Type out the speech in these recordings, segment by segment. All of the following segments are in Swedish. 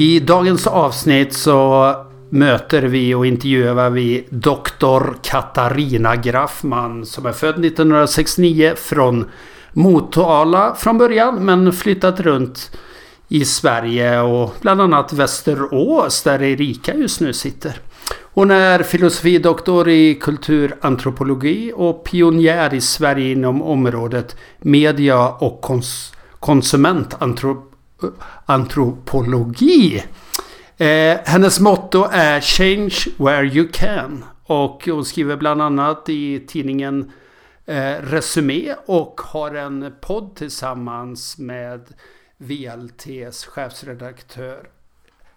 I dagens avsnitt så möter vi och intervjuar vi doktor Katarina Graffman som är född 1969 från Motala från början men flyttat runt i Sverige och bland annat Västerås där Erika just nu sitter. Hon är filosofidoktor i kulturantropologi och pionjär i Sverige inom området media och kons konsumentantropologi. Eh, hennes motto är Change where you can. Och hon skriver bland annat i tidningen eh, Resumé och har en podd tillsammans med VLTs chefsredaktör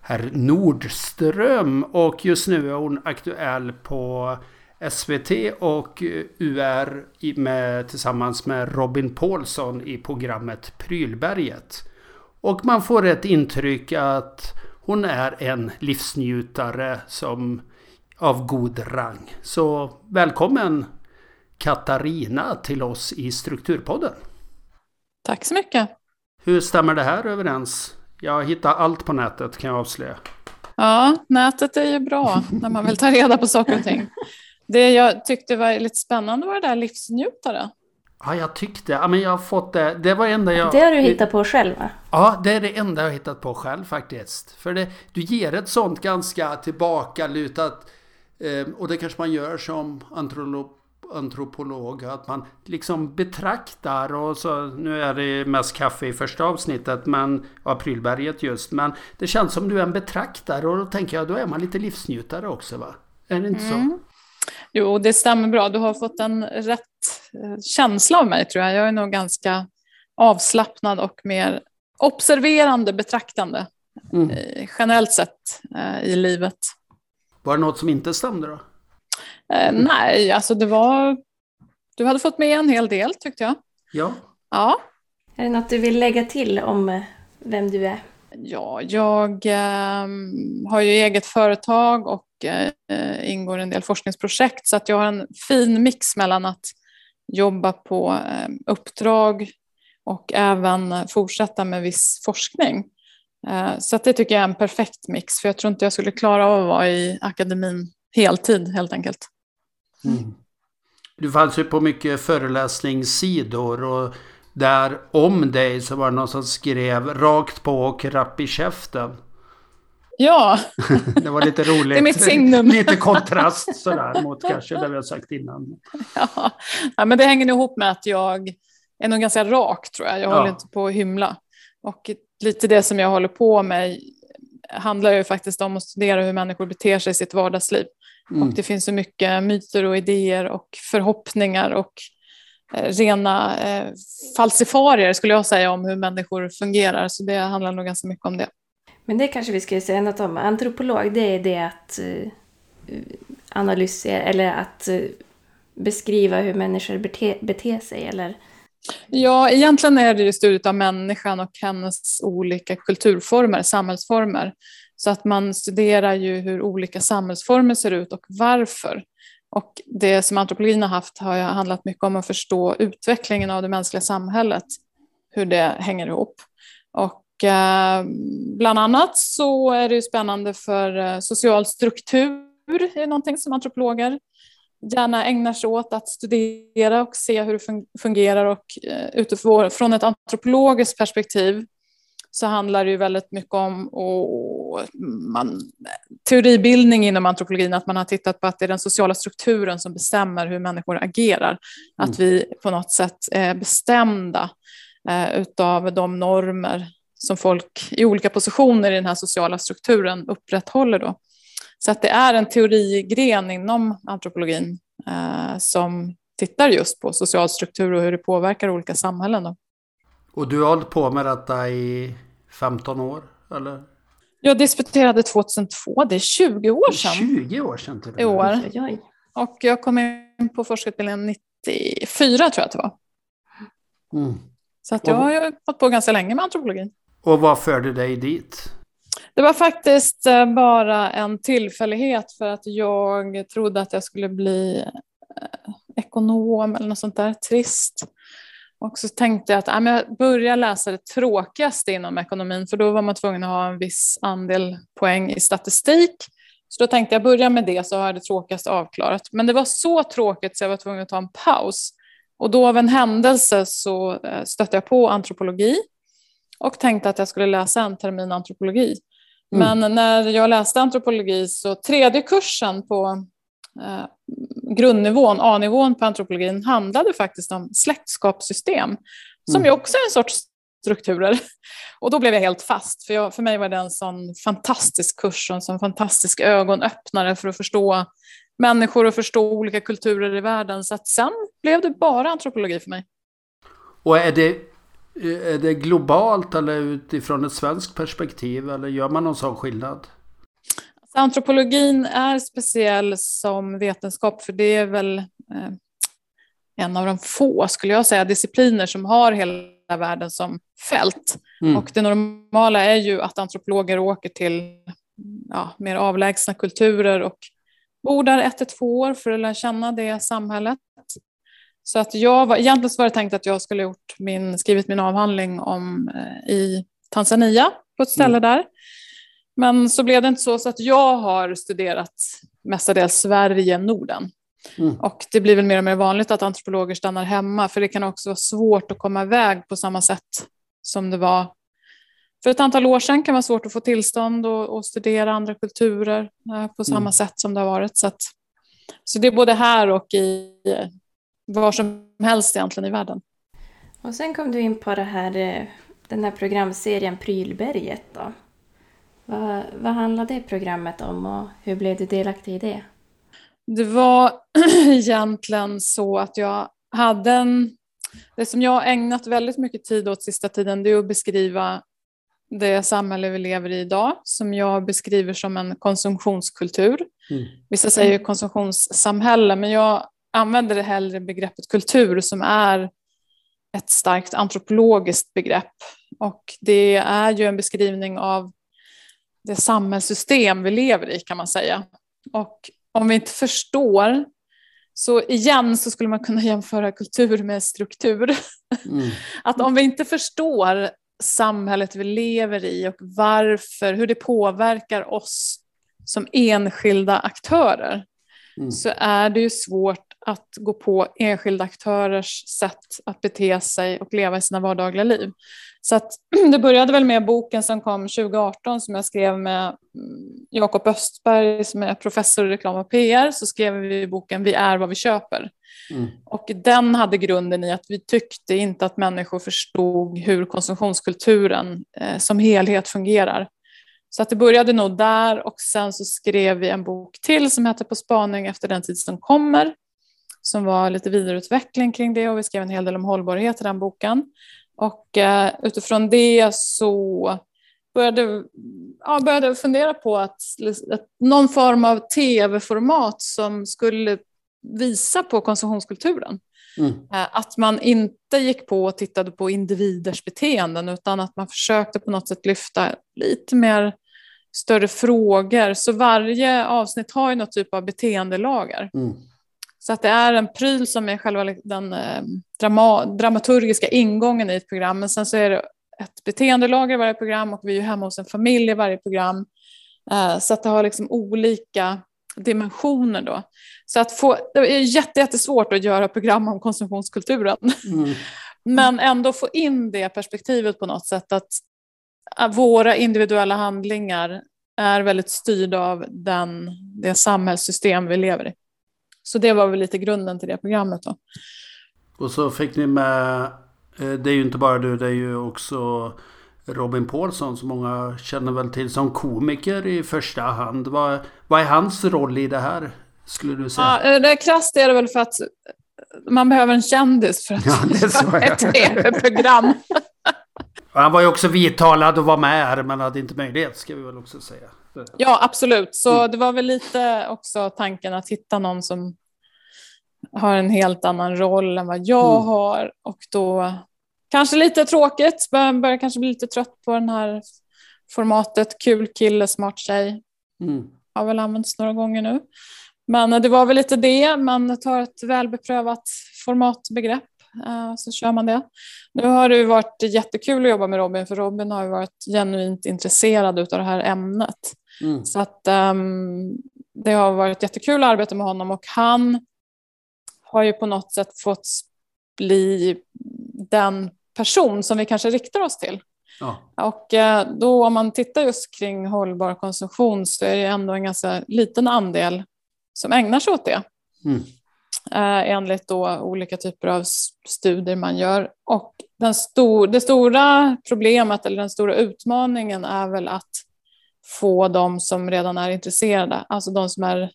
herr Nordström. Och just nu är hon aktuell på SVT och UR med, tillsammans med Robin Paulsson i programmet Prylberget. Och man får ett intryck att hon är en livsnjutare som av god rang. Så välkommen Katarina till oss i Strukturpodden. Tack så mycket. Hur stämmer det här överens? Jag hittar allt på nätet kan jag avslöja. Ja, nätet är ju bra när man vill ta reda på saker och ting. Det jag tyckte var lite spännande var det där livsnjutare. Ja, jag tyckte. Ja, men jag har fått det. Det var det enda jag... Det har du hittat på själv va? Ja, det är det enda jag har hittat på själv faktiskt. För det, du ger ett sånt ganska tillbakalutat... Eh, och det kanske man gör som antropolog, antropolog. Att man liksom betraktar och så... Nu är det mest kaffe i första avsnittet, men... Aprilberget just. Men det känns som du är en betraktare och då tänker jag, då är man lite livsnjutare också va? Är det inte mm. så? Jo, det stämmer bra. Du har fått en rätt eh, känsla av mig tror jag. Jag är nog ganska avslappnad och mer observerande, betraktande mm. Eh, generellt sett eh, i livet. Var det något som inte stämde då? Eh, nej, alltså det var... Du hade fått med en hel del tyckte jag. Ja. Ja. Är det något du vill lägga till om vem du är? Ja, jag eh, har ju eget företag och eh, ingår i en del forskningsprojekt så att jag har en fin mix mellan att jobba på eh, uppdrag och även fortsätta med viss forskning. Eh, så att det tycker jag är en perfekt mix för jag tror inte jag skulle klara av att vara i akademin heltid helt enkelt. Mm. Du fanns ju på mycket föreläsningssidor och där om dig så var det någon som skrev rakt på och rapp i käften. Ja. det var lite roligt. Det är mitt signum. lite kontrast sådär mot kanske det vi har sagt innan. Ja. ja, men det hänger ihop med att jag är nog ganska rak tror jag. Jag ja. håller inte på att hymla. Och lite det som jag håller på med handlar ju faktiskt om att studera hur människor beter sig i sitt vardagsliv. Mm. Och det finns så mycket myter och idéer och förhoppningar och rena eh, falsifarier skulle jag säga om hur människor fungerar. Så det handlar nog ganska mycket om det. Men det kanske vi ska säga något om. Antropolog, det är det att uh, analysera eller att uh, beskriva hur människor bete, beter sig eller? Ja, egentligen är det ju studiet av människan och hennes olika kulturformer, samhällsformer. Så att man studerar ju hur olika samhällsformer ser ut och varför. Och det som antropologin har haft har handlat mycket om att förstå utvecklingen av det mänskliga samhället, hur det hänger ihop. Och Eh, bland annat så är det ju spännande för eh, social struktur, är någonting som antropologer gärna ägnar sig åt att studera och se hur det fungerar och eh, utifrån ett antropologiskt perspektiv så handlar det ju väldigt mycket om och man, teoribildning inom antropologin, att man har tittat på att det är den sociala strukturen som bestämmer hur människor agerar. Mm. Att vi på något sätt är bestämda eh, utav de normer som folk i olika positioner i den här sociala strukturen upprätthåller. Då. Så att det är en teorigren inom antropologin eh, som tittar just på social struktur och hur det påverkar olika samhällen. Då. Och du har hållit på med detta i 15 år, eller? Jag disputerade 2002, det är 20 år sedan. 20 år sedan till och med. I år. Och jag kom in på forskarutbildningen 94 tror jag att det var. Mm. Så att jag har ju hållit på ganska länge med antropologin. Och vad förde dig dit? Det var faktiskt eh, bara en tillfällighet för att jag trodde att jag skulle bli eh, ekonom eller något sånt där trist. Och så tänkte jag att ja, jag börjar läsa det tråkigaste inom ekonomin för då var man tvungen att ha en viss andel poäng i statistik. Så då tänkte jag börja med det så har jag det tråkigaste avklarat. Men det var så tråkigt så jag var tvungen att ta en paus. Och då av en händelse så eh, stötte jag på antropologi och tänkte att jag skulle läsa en termin antropologi. Mm. Men när jag läste antropologi så tredje kursen på eh, grundnivån, A-nivån på antropologin handlade faktiskt om släktskapssystem som Mm. ju också är en sorts strukturer. Och då blev jag helt fast, för, jag, för mig var det en sån fantastisk kurs och en sån fantastisk ögonöppnare för att förstå människor och förstå olika kulturer i världen. Så att sen blev det bara antropologi för mig. Och är det, är det globalt eller utifrån ett svenskt perspektiv? Eller gör man någon sån skillnad? Antropologin är speciell som vetenskap för det är väl eh, en av de få, skulle jag säga, discipliner som har hela världen som fält. Mm. Och det normala är ju att antropologer åker till ja, mer avlägsna kulturer och bor där ett till två år för att lära känna det samhället. Så att jag var, egentligen var det tänkt att jag skulle gjort min, skrivit min avhandling om eh, i Tanzania på ett ställe där. Men så blev det inte så, så att jag har studerat mestadels Sverige, Norden. Mm. Och det blir väl mer och mer vanligt att antropologer stannar hemma, för det kan också vara svårt att komma iväg på samma sätt som det var för ett antal år sedan. kan vara svårt att få tillstånd och, och studera andra kulturer eh, på samma Mm. sätt som det har varit. Så, att, så det är både här och i eh, var som helst egentligen i världen. Och sen kom du in på det här, eh, den här programserien Prylberget då. Vad, vad handlade det programmet om och hur blev du delaktig i det? Det var egentligen så att jag hade en... Det som jag har ägnat väldigt mycket tid åt sista tiden det är att beskriva det samhälle vi lever i idag som jag beskriver som en konsumtionskultur. Mm. Vissa säger konsumtionssamhälle men jag använder det hellre begreppet kultur som är ett starkt antropologiskt begrepp. Och det är ju en beskrivning av det samhällssystem vi lever i kan man säga. Och om vi inte förstår, så igen så skulle man kunna jämföra kultur med struktur. Mm. Att om vi inte förstår samhället vi lever i och varför, hur det påverkar oss som enskilda aktörer, Mm. så är det ju svårt att gå på enskilda aktörers sätt att bete sig och leva i sina vardagliga liv. Så att det började väl med boken som kom 2018 som jag skrev med mm, Jakob Östberg som är professor i reklam och PR. Så skrev vi boken Vi är vad vi köper. Mm. Och den hade grunden i att vi tyckte inte att människor förstod hur konsumtionskulturen eh, som helhet fungerar. Så att det började nog där och sen så skrev vi en bok till som heter På spaning efter den tid som kommer. Som var lite vidareutveckling kring det och vi skrev en hel del om hållbarhet i den boken. Och eh, utifrån det så började, ja, började fundera på att, att någon form av tv-format som skulle visa på konsumtionskulturen. Mm. Eh, Att man inte gick på och tittade på individers beteenden utan att man försökte på något sätt lyfta lite mer större frågor. Så varje avsnitt har ju något typ av beteendelagar. Mm. Så att det är en pryl som är själva den eh, drama, dramaturgiska ingången i ett program. Men sen så är det ett beteendelager i varje program och vi är hemma hos en familj i varje program. Eh, så att det har liksom olika dimensioner då. Så att få, det är jätte, jättesvårt att göra program om konsumtionskulturen. Mm. Men ändå få in det perspektivet på något sätt att att våra individuella handlingar är väldigt styrda av den, det samhällssystem vi lever i. Så det var väl lite grunden till det programmet då. Och så fick ni med, eh, det är ju inte bara du, det är ju också Robin Paulsson som många känner väl till som komiker i första hand. Vad, vad är hans roll i det här? Skulle du säga? Ja, det är krasst är det väl för att man behöver en kändis för att Ja, det ett tv-program. Han var ju också vidtalad och var med här men hade inte möjlighet ska vi väl också säga. Ja, absolut. Så mm. det var väl lite också tanken att hitta någon som har en helt annan roll än vad jag mm. har och då kanske lite tråkigt, börjar kanske bli lite trött på den här formatet kul kille, smart tjej. Mm. Har väl använts några gånger nu. Men det var väl lite det, man tar ett välbeprövat formatbegrepp eh, så kör man det. Nu har det varit jättekul att jobba med Robin för Robin har varit genuint intresserad av det här ämnet. Mm. Så att um, det har varit jättekul att arbeta med honom och han har ju på något sätt fått bli den person som vi kanske riktar oss till. Ja. Och eh, då om man tittar just kring hållbar konsumtion så är det ändå en ganska liten andel som ägnar sig åt det. Mm. Eh, enligt då olika typer av studier man gör. Och den stor, det stora problemet eller den stora utmaningen är väl att få de som redan är intresserade, alltså de som är,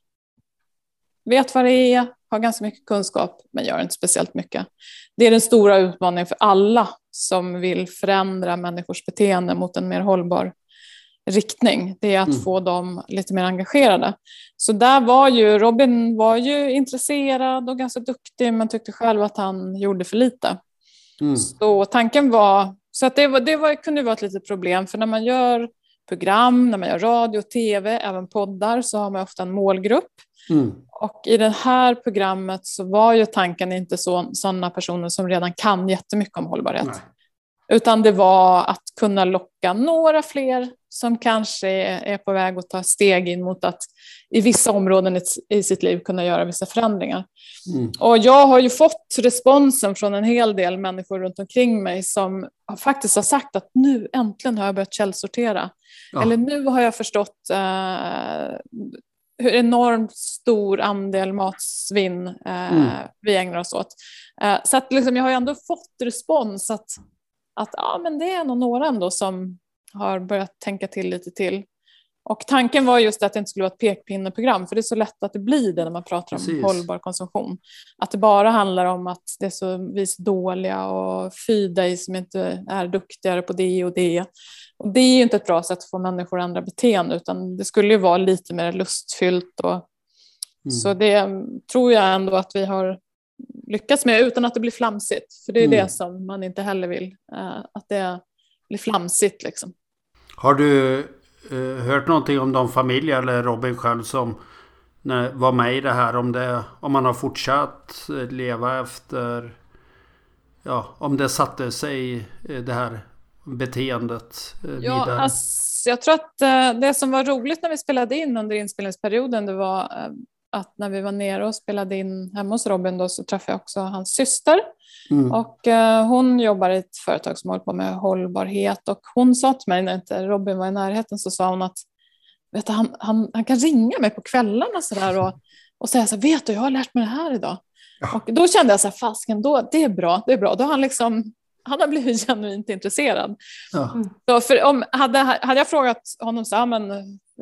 vet vad det är, har ganska mycket kunskap men gör inte speciellt mycket. Det är den stora utmaningen för alla som vill förändra människors beteende mot en mer hållbar riktning. Det är att mm. få dem lite mer engagerade. Så där var ju Robin var ju intresserad och ganska duktig men tyckte själv att han gjorde för lite. Mm. Så tanken var, så att det, var, det var, kunde vara ett litet problem för när man gör program, när man gör radio, tv, även poddar så har man ofta en målgrupp. Mm. Och i det här programmet så var ju tanken inte så, sådana personer som redan kan jättemycket om hållbarhet. Nej. Utan det var att kunna locka några fler som kanske är på väg att ta steg in mot att i vissa områden i sitt liv kunna göra vissa förändringar. Mm. Och jag har ju fått responsen från en hel del människor runt omkring mig som faktiskt har sagt att nu äntligen har jag börjat källsortera. Ja. Eller nu har jag förstått eh, hur enormt stor andel matsvinn eh, mm. vi ägnar oss åt. Eh, så att liksom, jag har ändå fått respons att, att ja, men det är nog några ändå som har börjat tänka till lite till. Och tanken var just att det inte skulle vara ett pekpinneprogram, för det är så lätt att det blir det när man pratar om Precis. hållbar konsumtion. Att det bara handlar om att det är så, vi är så dåliga och fy dig som inte är duktigare på det och det. Och det är ju inte ett bra sätt att få människor att ändra beteende, utan det skulle ju vara lite mer lustfyllt. Och, mm. Så det tror jag ändå att vi har lyckats med utan att det blir flamsigt. För det är mm. det som man inte heller vill, eh, att det blir flamsigt. Liksom. Har du eh, hört någonting om de familjer eller Robin själv som var med i det här? Om, det, om man har fortsatt leva efter... Ja, om det satte sig eh, det här beteendet eh, ja, vidare? Alltså, jag tror att eh, det som var roligt när vi spelade in under inspelningsperioden det var eh, att när vi var nere och spelade in hemma hos Robin då, så träffade jag också hans syster. Mm. Och, eh, hon jobbar i ett företag som håller på med hållbarhet och hon sa till mig när inte Robin var i närheten så sa hon att vet du, han, han, han kan ringa mig på kvällarna så där och, och säga så här, vet du jag har lärt mig det här idag. Ja. Och då kände jag så här, fasken, då, det är bra, det är bra. Då har han liksom han har blivit genuint intresserad. Ja. Så för om, hade, hade jag frågat honom så här, men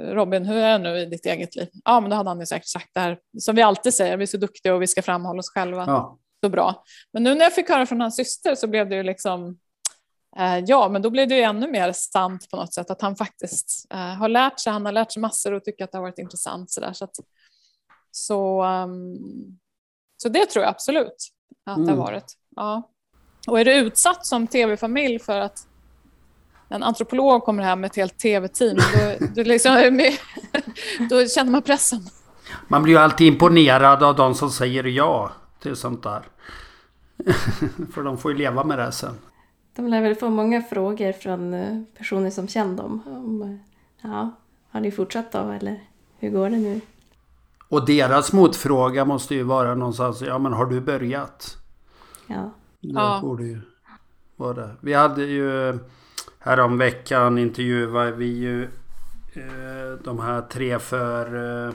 Robin, hur är det nu i ditt eget liv? Ja, men då hade han ju säkert sagt det här som vi alltid säger, vi är så duktiga och vi ska framhålla oss själva. Ja. Så bra. Men nu när jag fick höra från hans syster så blev det ju liksom, eh, ja, men då blev det ju ännu mer sant på något sätt att han faktiskt eh, har lärt sig, han har lärt sig massor och tycker att det har varit intressant så där. Så, att, så, um, så det tror jag absolut att mm. det har mm. varit. Ja. Och är du utsatt som tv-familj för att en antropolog kommer hem med ett helt tv-team, då, då, liksom, då känner man pressen. Man blir ju alltid imponerad av de som säger ja till sånt där. För de får ju leva med det sen. De lär väl få många frågor från eh, personer som känner dem. Om, ja, har ni fortsatt då eller hur går det nu? Och deras motfråga måste ju vara någonstans, ja men har du börjat? Ja. Det ja. borde ju vara. Vi hade ju härom veckan intervjuade vi ju eh, de här tre för eh,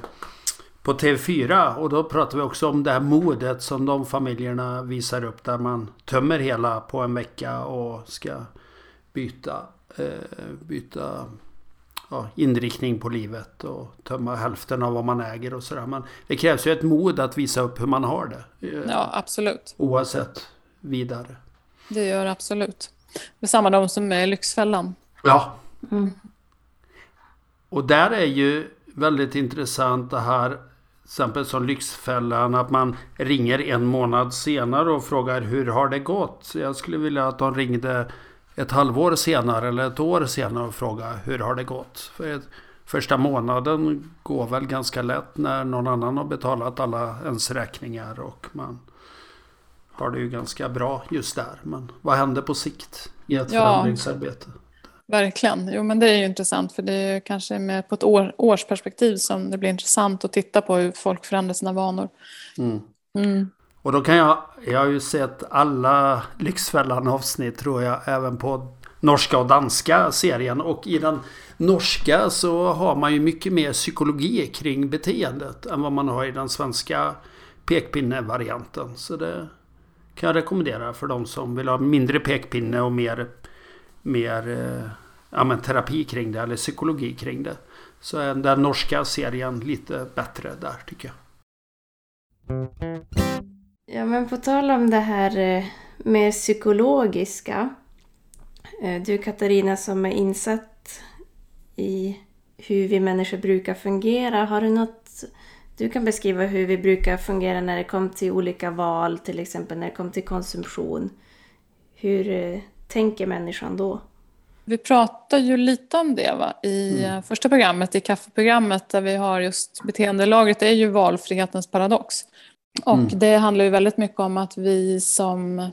på TV4 och då pratade vi också om det här modet som de familjerna visar upp där man tömmer hela på en vecka och ska byta, eh, byta ja, inriktning på livet och tömma hälften av vad man äger och sådär. Men det krävs ju ett mod att visa upp hur man har det. Ja, absolut. Oavsett vidare. Det gör absolut. Det är samma de som är i Lyxfällan. Ja. Mm. Och där är ju väldigt intressant det här till exempel som Lyxfällan att man ringer en månad senare och frågar hur har det gått? Jag skulle vilja att de ringde ett halvår senare eller ett år senare och frågade hur har det gått? För första månaden går väl ganska lätt när någon annan har betalat alla ens räkningar och man har det ju ganska bra just där. Men vad händer på sikt i ett Ja. förändringsarbete? Verkligen. Jo, men det är ju intressant för det är kanske med på ett år, årsperspektiv som det blir intressant att titta på hur folk förändrar sina vanor. Mm. Mm. Och då kan jag, jag har ju sett alla Lyxfällan avsnitt tror jag även på norska och danska serien. Och i den norska så har man ju mycket mer psykologi kring beteendet än vad man har i den svenska pekpinne-varianten. Så det kan jag rekommendera för de som vill ha mindre pekpinne och mer, mer eh, ja, men terapi kring det eller psykologi kring det. Så är den norska serien lite bättre där tycker jag. Ja, men på tal om det här eh, med psykologiska. Eh, du Katarina som är insatt i hur vi människor brukar fungera. Har du något du kan beskriva hur vi brukar fungera när det kommer till olika val, till exempel när det kommer till konsumtion. Hur eh, tänker människan då? Vi pratar ju lite om det va? i eh, första programmet, i kaffeprogrammet där vi har just beteendelagret, det är ju valfrihetens paradox. Och Mm. det handlar ju väldigt mycket om att vi som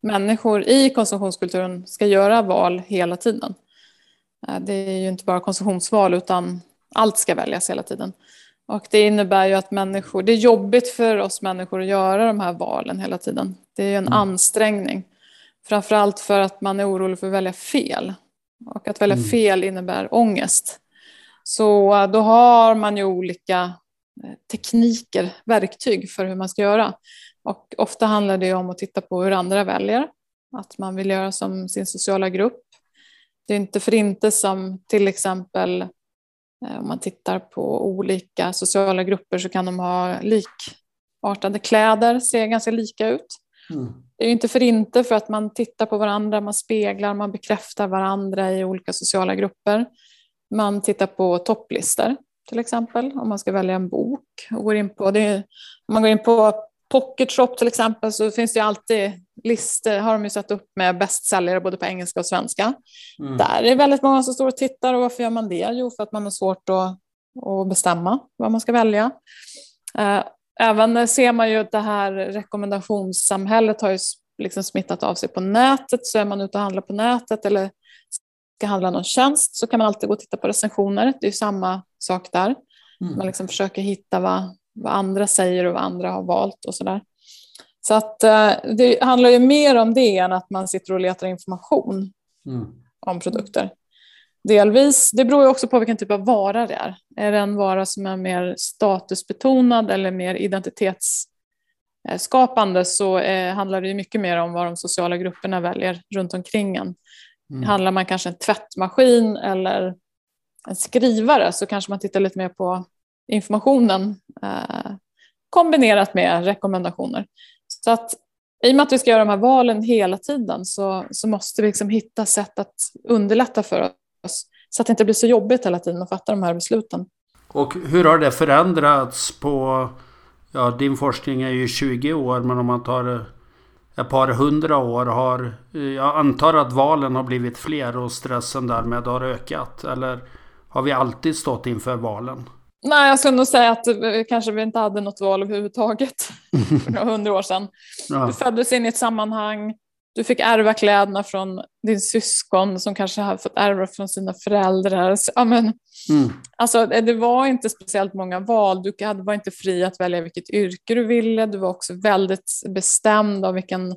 människor i konsumtionskulturen ska göra val hela tiden. Eh, Det är ju inte bara konsumtionsval utan allt ska väljas hela tiden. Och det innebär ju att människor, det är jobbigt för oss människor att göra de här valen hela tiden. Det är ju en Mm. ansträngning. Framförallt för att man är orolig för att välja fel. Och att välja Mm. fel innebär ångest. Så eh, då har man ju olika eh, tekniker, verktyg för hur man ska göra. Och ofta handlar det om att titta på hur andra väljer. Att man vill göra som sin sociala grupp. Det är inte för inte som till exempel om man tittar på olika sociala grupper så kan de ha likartade kläder, ser ganska lika ut. Mm. Det är ju inte för inte för att man tittar på varandra, man speglar, man bekräftar varandra i olika sociala grupper. Man tittar på topplistor till exempel, om man ska välja en bok. Går in på, är, om man går in på Pocket Shop till exempel så finns det alltid listor, har de ju satt upp med bästsäljare både på engelska och svenska. Mm. Där är det väldigt många som står och tittar och varför gör man det? Jo, för att man har svårt att, att bestämma vad man ska välja. Eh, Även ser man ju att det här rekommendationssamhället har ju liksom smittat av sig på nätet. Så är man ute och handlar på nätet eller ska handla någon tjänst så kan man alltid gå och titta på recensioner. Det är ju samma sak där. Mm. Man liksom försöker hitta vad, vad andra säger och vad andra har valt och sådär. Så att eh, det handlar ju mer om det än att man sitter och letar information Mm. om produkter. Delvis, det beror ju också på vilken typ av vara det är. Är det en vara som är mer statusbetonad eller mer identitetsskapande så eh, handlar det ju mycket mer om vad de sociala grupperna väljer runt omkring en. Mm. Handlar man kanske en tvättmaskin eller en skrivare så kanske man tittar lite mer på informationen eh, kombinerat med rekommendationer. Så att i och med att vi ska göra de här valen hela tiden så, så måste vi liksom hitta sätt att underlätta för oss så att det inte blir så jobbigt hela tiden att fatta de här besluten. Och hur har det förändrats på... Ja, din forskning är ju 20 år men om man tar ett par hundra år har... Jag antar att valen har blivit fler och stressen därmed har ökat. Eller har vi alltid stått inför valen? Nej, jag skulle nog säga att eh, kanske vi inte hade något val överhuvudtaget för några hundra år sedan. Ja. Du föddes in i ett sammanhang, du fick ärva kläderna från din syskon som kanske har fått ärva från sina föräldrar. Ja, men, Mm. alltså, det var inte speciellt många val. Du var inte fri att välja vilket yrke du ville. Du var också väldigt bestämd av vilken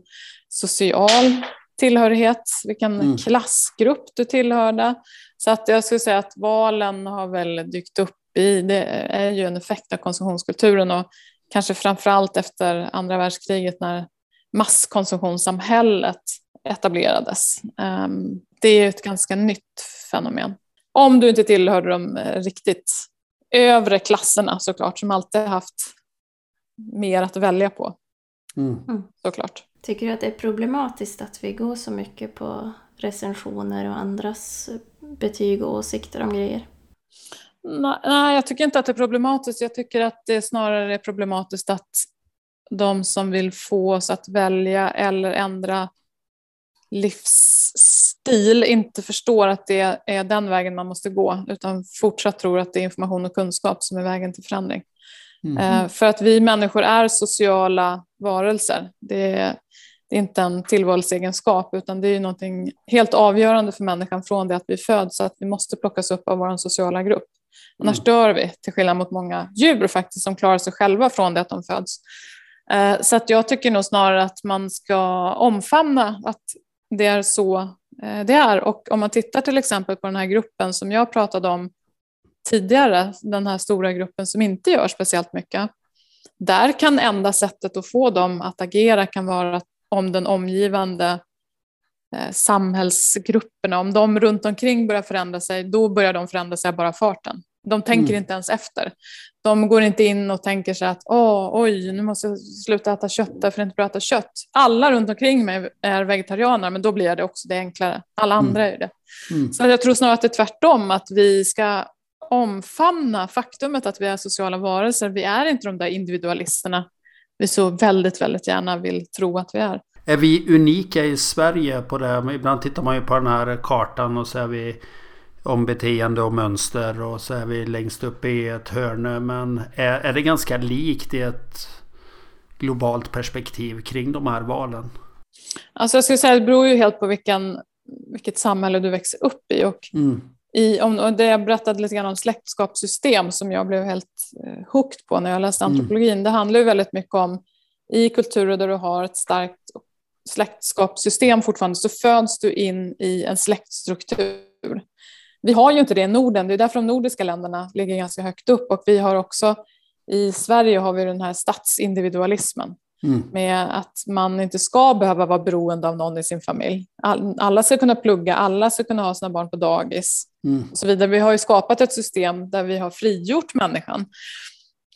social tillhörighet, vilken Mm. klassgrupp du tillhörde. Så att jag skulle säga att valen har väl dykt upp i, det är ju en effekt av konsumtionskulturen och kanske framförallt efter andra världskriget när masskonsumtionssamhället etablerades. Ehm, Det är ett ganska nytt fenomen. Om du inte tillhör de eh, riktigt övre klasserna såklart, som alltid haft mer att välja på Mm. såklart. Tycker du att det är problematiskt att vi går så mycket på recensioner och andras betyg och åsikter om grejer? Nej, jag tycker inte att det är problematiskt. Jag tycker att det snarare är problematiskt att de som vill få oss att välja eller ändra livsstil inte förstår att det är den vägen man måste gå utan fortsatt tror att det är information och kunskap som är vägen till förändring. Mm. För att vi människor är sociala varelser. Det är, det är inte en tillvalsegenskap utan det är någonting helt avgörande för människan från det att vi föds så att vi måste plockas upp av vår sociala grupp. Annars mm. dör vi, till skillnad mot många djur faktiskt som klarar sig själva från det att de föds. Eh, så att jag tycker nog snarare att man ska omfamna att det är så eh, det är. Och om man tittar till exempel på den här gruppen som jag pratade om tidigare, den här stora gruppen som inte gör speciellt mycket. Där kan enda sättet att få dem att agera kan vara om den omgivande samhällsgrupperna, om de runt omkring börjar förändra sig, då börjar de förändra sig bara farten. De tänker mm. inte ens efter. De går inte in och tänker sig att Åh, oj, nu måste jag sluta äta kött därför det är inte bra att äta kött. Alla runt omkring mig är vegetarianer, men då blir det också det enklare. Alla mm. andra mm. är det. Mm. Så jag tror snarare att det är tvärtom, att vi ska omfamna faktumet att vi är sociala varelser. Vi är inte de där individualisterna vi så väldigt, väldigt gärna vill tro att vi är. Är vi unika i Sverige på det? Ibland tittar man ju på den här kartan och så är vi om beteende och mönster och så är vi längst upp i ett hörn. Men är, är det ganska likt i ett globalt perspektiv kring de här valen? Alltså jag skulle säga att det beror ju helt på vilken, vilket samhälle du växer upp i. Och mm. i om, det jag berättade lite grann om släktskapssystem som jag blev helt eh, hooked på när jag läste mm. antropologin. Mm. Det handlar ju väldigt mycket om i kulturer där du har ett starkt släktskapssystem fortfarande så föds du in i en släktstruktur. Vi har ju inte det i Norden, det är därför de nordiska länderna ligger ganska högt upp och vi har också i Sverige har vi den här statsindividualismen mm. med att man inte ska behöva vara beroende av någon i sin familj. Alla ska kunna plugga, alla ska kunna ha sina barn på dagis mm. och så vidare. Vi har ju skapat ett system där vi har frigjort människan.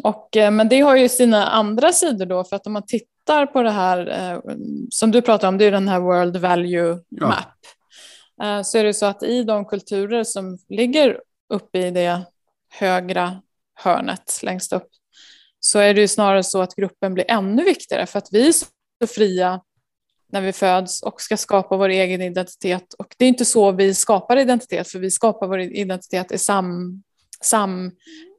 Och, eh, men det har ju sina andra sidor då, för att om man tittar på det här eh, som du pratar om, det är den här World Value Map. Ja. Eh, så är det så att i de kulturer som ligger uppe i det högra hörnet längst upp så är det ju snarare så att gruppen blir ännu viktigare för att vi är så fria när vi föds och ska skapa vår egen identitet. Och det är inte så vi skapar identitet, för vi skapar vår identitet i sam,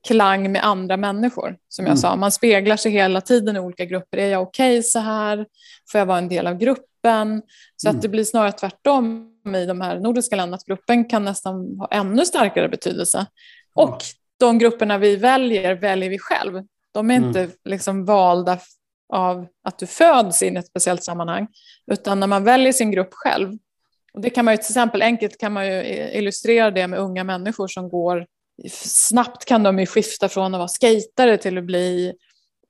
samklang med andra människor. Som jag mm. sa, man speglar sig hela tiden i olika grupper. Är jag okej okay så här? Får jag vara en del av gruppen? Så mm. att det blir snarare tvärtom i de här nordiska länderna, att gruppen kan nästan ha ännu starkare betydelse. Och de grupperna vi väljer, väljer vi själv. De är mm. inte liksom valda av att du föds in i ett speciellt sammanhang, utan när man väljer sin grupp själv. Och det kan man ju till exempel enkelt kan man ju illustrera det med unga människor som går snabbt kan de ju skifta från att vara skejtare till att bli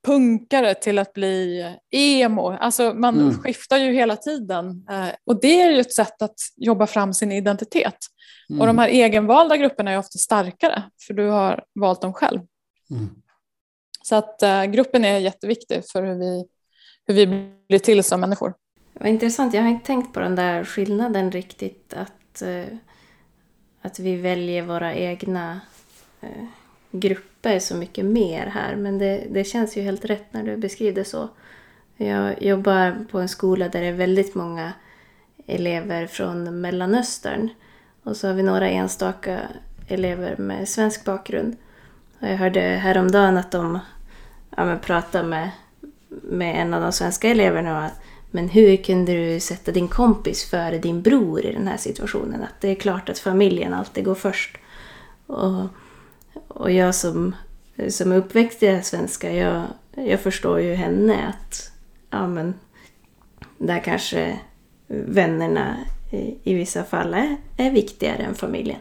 punkare till att bli emo. Alltså man mm. skiftar ju hela tiden. Eh, och det är ju ett sätt att jobba fram sin identitet. Mm. Och de här egenvalda grupperna är ofta starkare, för du har valt dem själv. Mm. Så att uh, gruppen är jätteviktig för hur vi, hur vi blir till som människor. Vad intressant, jag har inte tänkt på den där skillnaden riktigt. Att, uh, att vi väljer våra egna Eh, grupper så mycket mer här. Men det, det känns ju helt rätt när du beskriver det så. Jag jobbar på en skola där det är väldigt många elever från Mellanöstern. Och så har vi några enstaka elever med svensk bakgrund. Och jag hörde häromdagen att de ja, pratade med, med en av de svenska eleverna. Men hur kunde du sätta din kompis före din bror i den här situationen? Att det är klart att familjen alltid går först. Och och jag som, som är uppväxt i det svenska, jag, jag förstår ju henne att ja, men, där kanske vännerna i, i vissa fall är, är viktigare än familjen.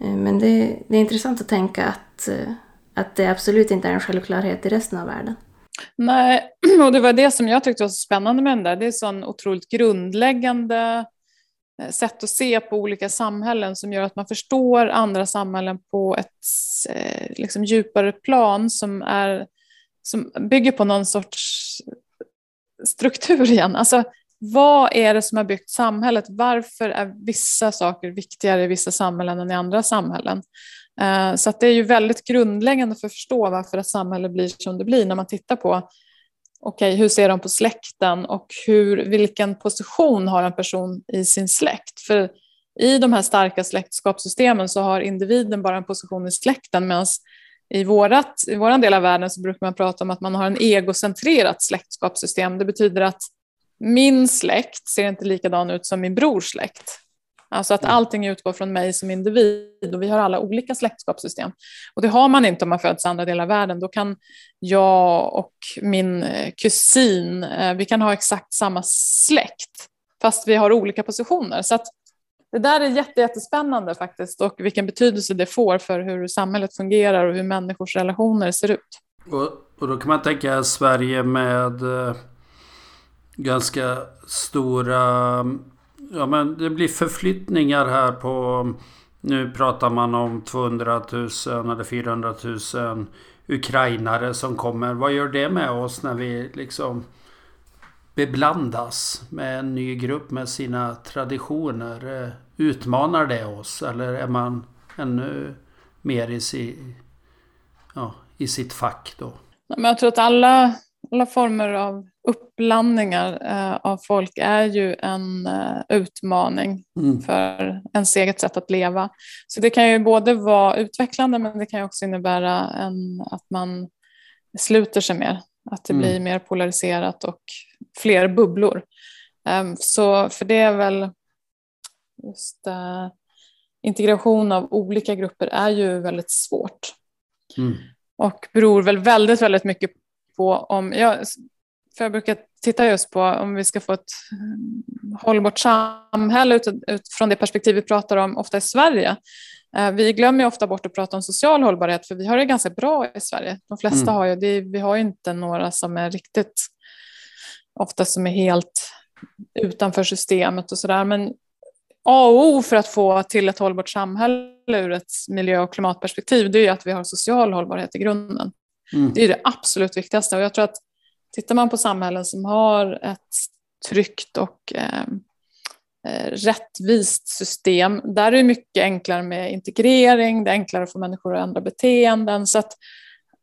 Eh, men det, det är intressant att tänka att, eh, att det absolut inte är en självklarhet i resten av världen. Nej, och det var det som jag tyckte var så spännande med den där. Det är sån otroligt grundläggande Eh, sätt att se på olika samhällen som gör att man förstår andra samhällen på ett eh, liksom, djupare plan som, är, som bygger på någon sorts struktur igen. Alltså, vad är det som har byggt samhället? Varför är vissa saker viktigare i vissa samhällen än i andra samhällen? Eh, så att det är ju väldigt grundläggande för att förstå varför ett samhälle blir som det blir när man tittar på okay, hur ser de på släkten och hur, vilken position har en person i sin släkt? För i de här starka släktskapssystemen så har individen bara en position i släkten medan i, vårat, i vår del av världen så brukar man prata om att man har en egocentrerat släktskapssystem. Det betyder att min släkt ser inte likadan ut som min brors släkt. Alltså att mm. allting utgår från mig som individ och vi har alla olika släktskapssystem. Och det har man inte om man föds i andra delar av världen. Då kan jag och min eh, kusin, eh, vi kan ha exakt samma släkt fast vi har olika positioner. Så att det där är jättespännande faktiskt och vilken betydelse det får för hur samhället fungerar och hur människors relationer ser ut. Och, och då kan man tänka Sverige med eh, ganska stora... Ja men det blir förflyttningar här på... Nu pratar man om 200 000 eller 400 000 ukrainare som kommer. Vad gör det med oss när vi liksom beblandas med en ny grupp med sina traditioner? Eh, utmanar det oss eller är man ännu mer i, si, ja, i sitt fack då? Men jag tror att alla, alla former av uppblandningar eh, av folk är ju en eh, utmaning mm. för ens eget sätt att leva. Så det kan ju både vara utvecklande men det kan ju också innebära en, att man sluter sig mer. Att det mm. blir mer polariserat och fler bubblor. Um, så för det är väl just uh, integration av olika grupper är ju väldigt svårt. Mm. Och beror väl väldigt, väldigt mycket på om, jag, för jag brukar titta just på om vi ska få ett mm, hållbart samhälle ut, utifrån det perspektiv vi pratar om ofta i Sverige. Uh, vi glömmer ofta bort att prata om social hållbarhet för vi har det ganska bra i Sverige. De flesta mm. har ju det, vi har ju inte några som är riktigt, ofta som är helt utanför systemet och sådär. Men A och O för att få till ett hållbart samhälle ur ett miljö och klimatperspektiv, det är att vi har social hållbarhet i grunden. Mm. Det är det absolut viktigaste. Och jag tror att tittar man på samhällen som har ett tryggt och eh, eh, rättvist system, där är det mycket enklare med integrering, det är enklare för människor att ändra beteenden. Så att,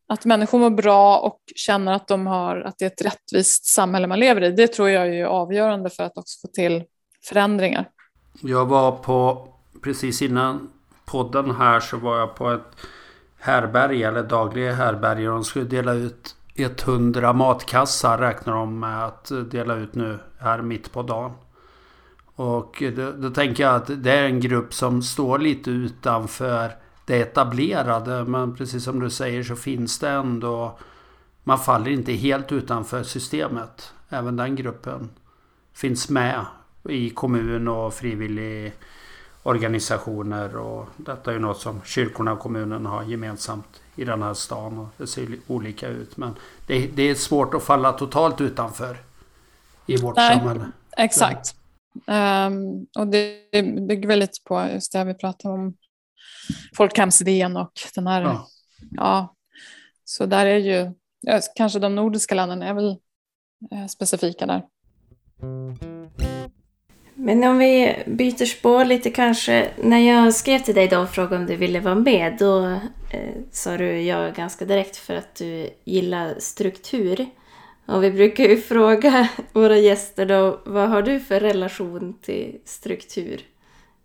att människor mår bra och känner att, de har, att det är ett rättvist samhälle man lever i, det tror jag är avgörande för att också få till förändringar. Jag var på, precis innan podden här så var jag på ett härberge eller dagliga härberge. De skulle dela ut 100 matkassar räknar de med att dela ut nu här mitt på dagen. Och då, då, tänker jag att det är en grupp som står lite utanför det etablerade. Men precis som du säger så finns det ändå... Man faller inte helt utanför systemet. Även den gruppen finns med i kommun och frivillig organisationer och detta är ju något som kyrkorna och kommunen har gemensamt i den här stan och det ser olika ut men det, det är svårt att falla totalt utanför i vårt Nej, samhälle. Exakt. Um, och det bygger väl lite på just det vi pratade om folkhemsidén och den här, ja. ja. så där är ju, kanske de nordiska länderna är väl eh, specifika där. Men om vi byter spår lite kanske. När jag skrev till dig då och frågade om du ville vara med, då eh, sa du ja ganska direkt för att du gillar struktur. Och vi brukar ju fråga våra gäster då, vad har du för relation till struktur?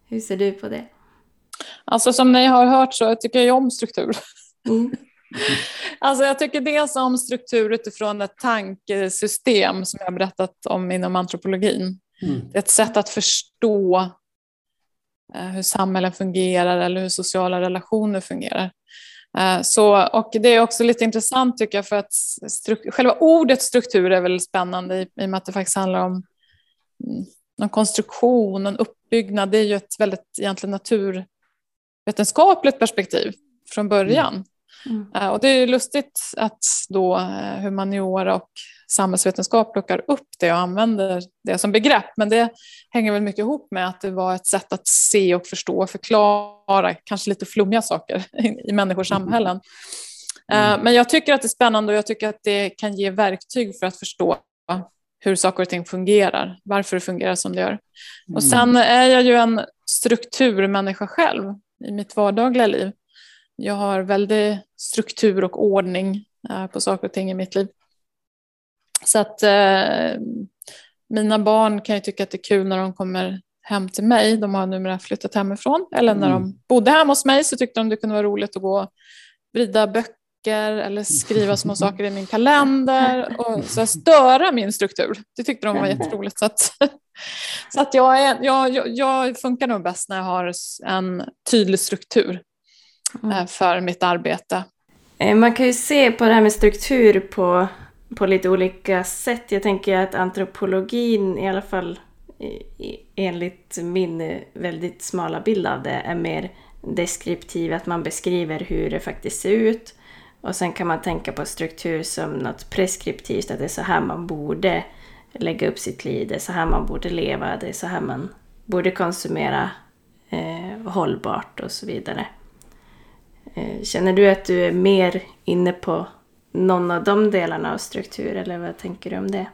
Hur ser du på det? Alltså som ni har hört så tycker jag om struktur. Mm. Alltså jag tycker dels om struktur utifrån ett tankesystem som jag berättat om inom antropologin. Mm. Det är ett sätt att förstå eh, hur samhällen fungerar eller hur sociala relationer fungerar. Eh, så, och det är också lite intressant tycker jag för att själva ordet struktur är väldigt spännande i, i och med att det faktiskt handlar om mm, någon konstruktion, en uppbyggnad. Det är ju ett väldigt egentligen naturvetenskapligt perspektiv från början. Mm. Mm. Eh, och det är lustigt att då humaniora och samhällsvetenskap plockar upp det och använder det som begrepp. Men det hänger väl mycket ihop med att det var ett sätt att se och förstå och förklara kanske lite flummiga saker i människors mm. samhällen. Mm. Men jag tycker att det är spännande och jag tycker att det kan ge verktyg för att förstå hur saker och ting fungerar, varför det fungerar som det gör. Och sen är jag ju en strukturmänniska själv i mitt vardagliga liv. Jag har väldigt struktur och ordning eh, på saker och ting i mitt liv. Så att eh, mina barn kan ju tycka att det är kul när de kommer hem till mig. De har numera flyttat hemifrån. Eller när Mm. de bodde hemma hos mig så tyckte de det kunde vara roligt att gå och vrida böcker eller skriva små saker i min kalender. Och så störa min struktur. Det tyckte de var jätteroligt. Så att, så att jag, är, jag, jag, jag funkar nog bäst när jag har en tydlig struktur eh, för mitt arbete. Eh, Man kan ju se på det här med struktur på, på lite olika sätt. Jag tänker att antropologin, i alla fall enligt min eh, väldigt smala bild av det, är mer deskriptiv, att man beskriver hur det faktiskt ser ut. Och sen kan man tänka på struktur som något preskriptivt, att det är så här man borde lägga upp sitt liv, det är så här man borde leva, det är så här man borde konsumera eh, hållbart och så vidare. Eh, Känner du att du är mer inne på någon av de delarna av struktur eller vad tänker du om det?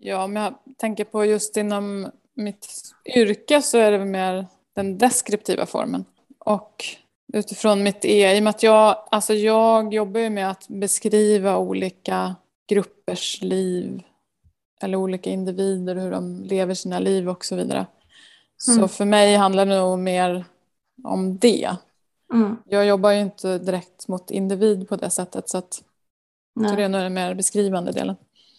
Ja, om jag tänker på just inom mitt yrke så är det mer den deskriptiva formen. Och utifrån mitt E, i och med att jag, alltså jag jobbar ju med att beskriva olika gruppers liv eller olika individer, hur de lever sina liv och så vidare. Så Mm. för mig handlar det nog mer om det. Mm. Jag jobbar ju inte direkt mot individ på det sättet så, att, så det Nej. är nog den mer beskrivande delen.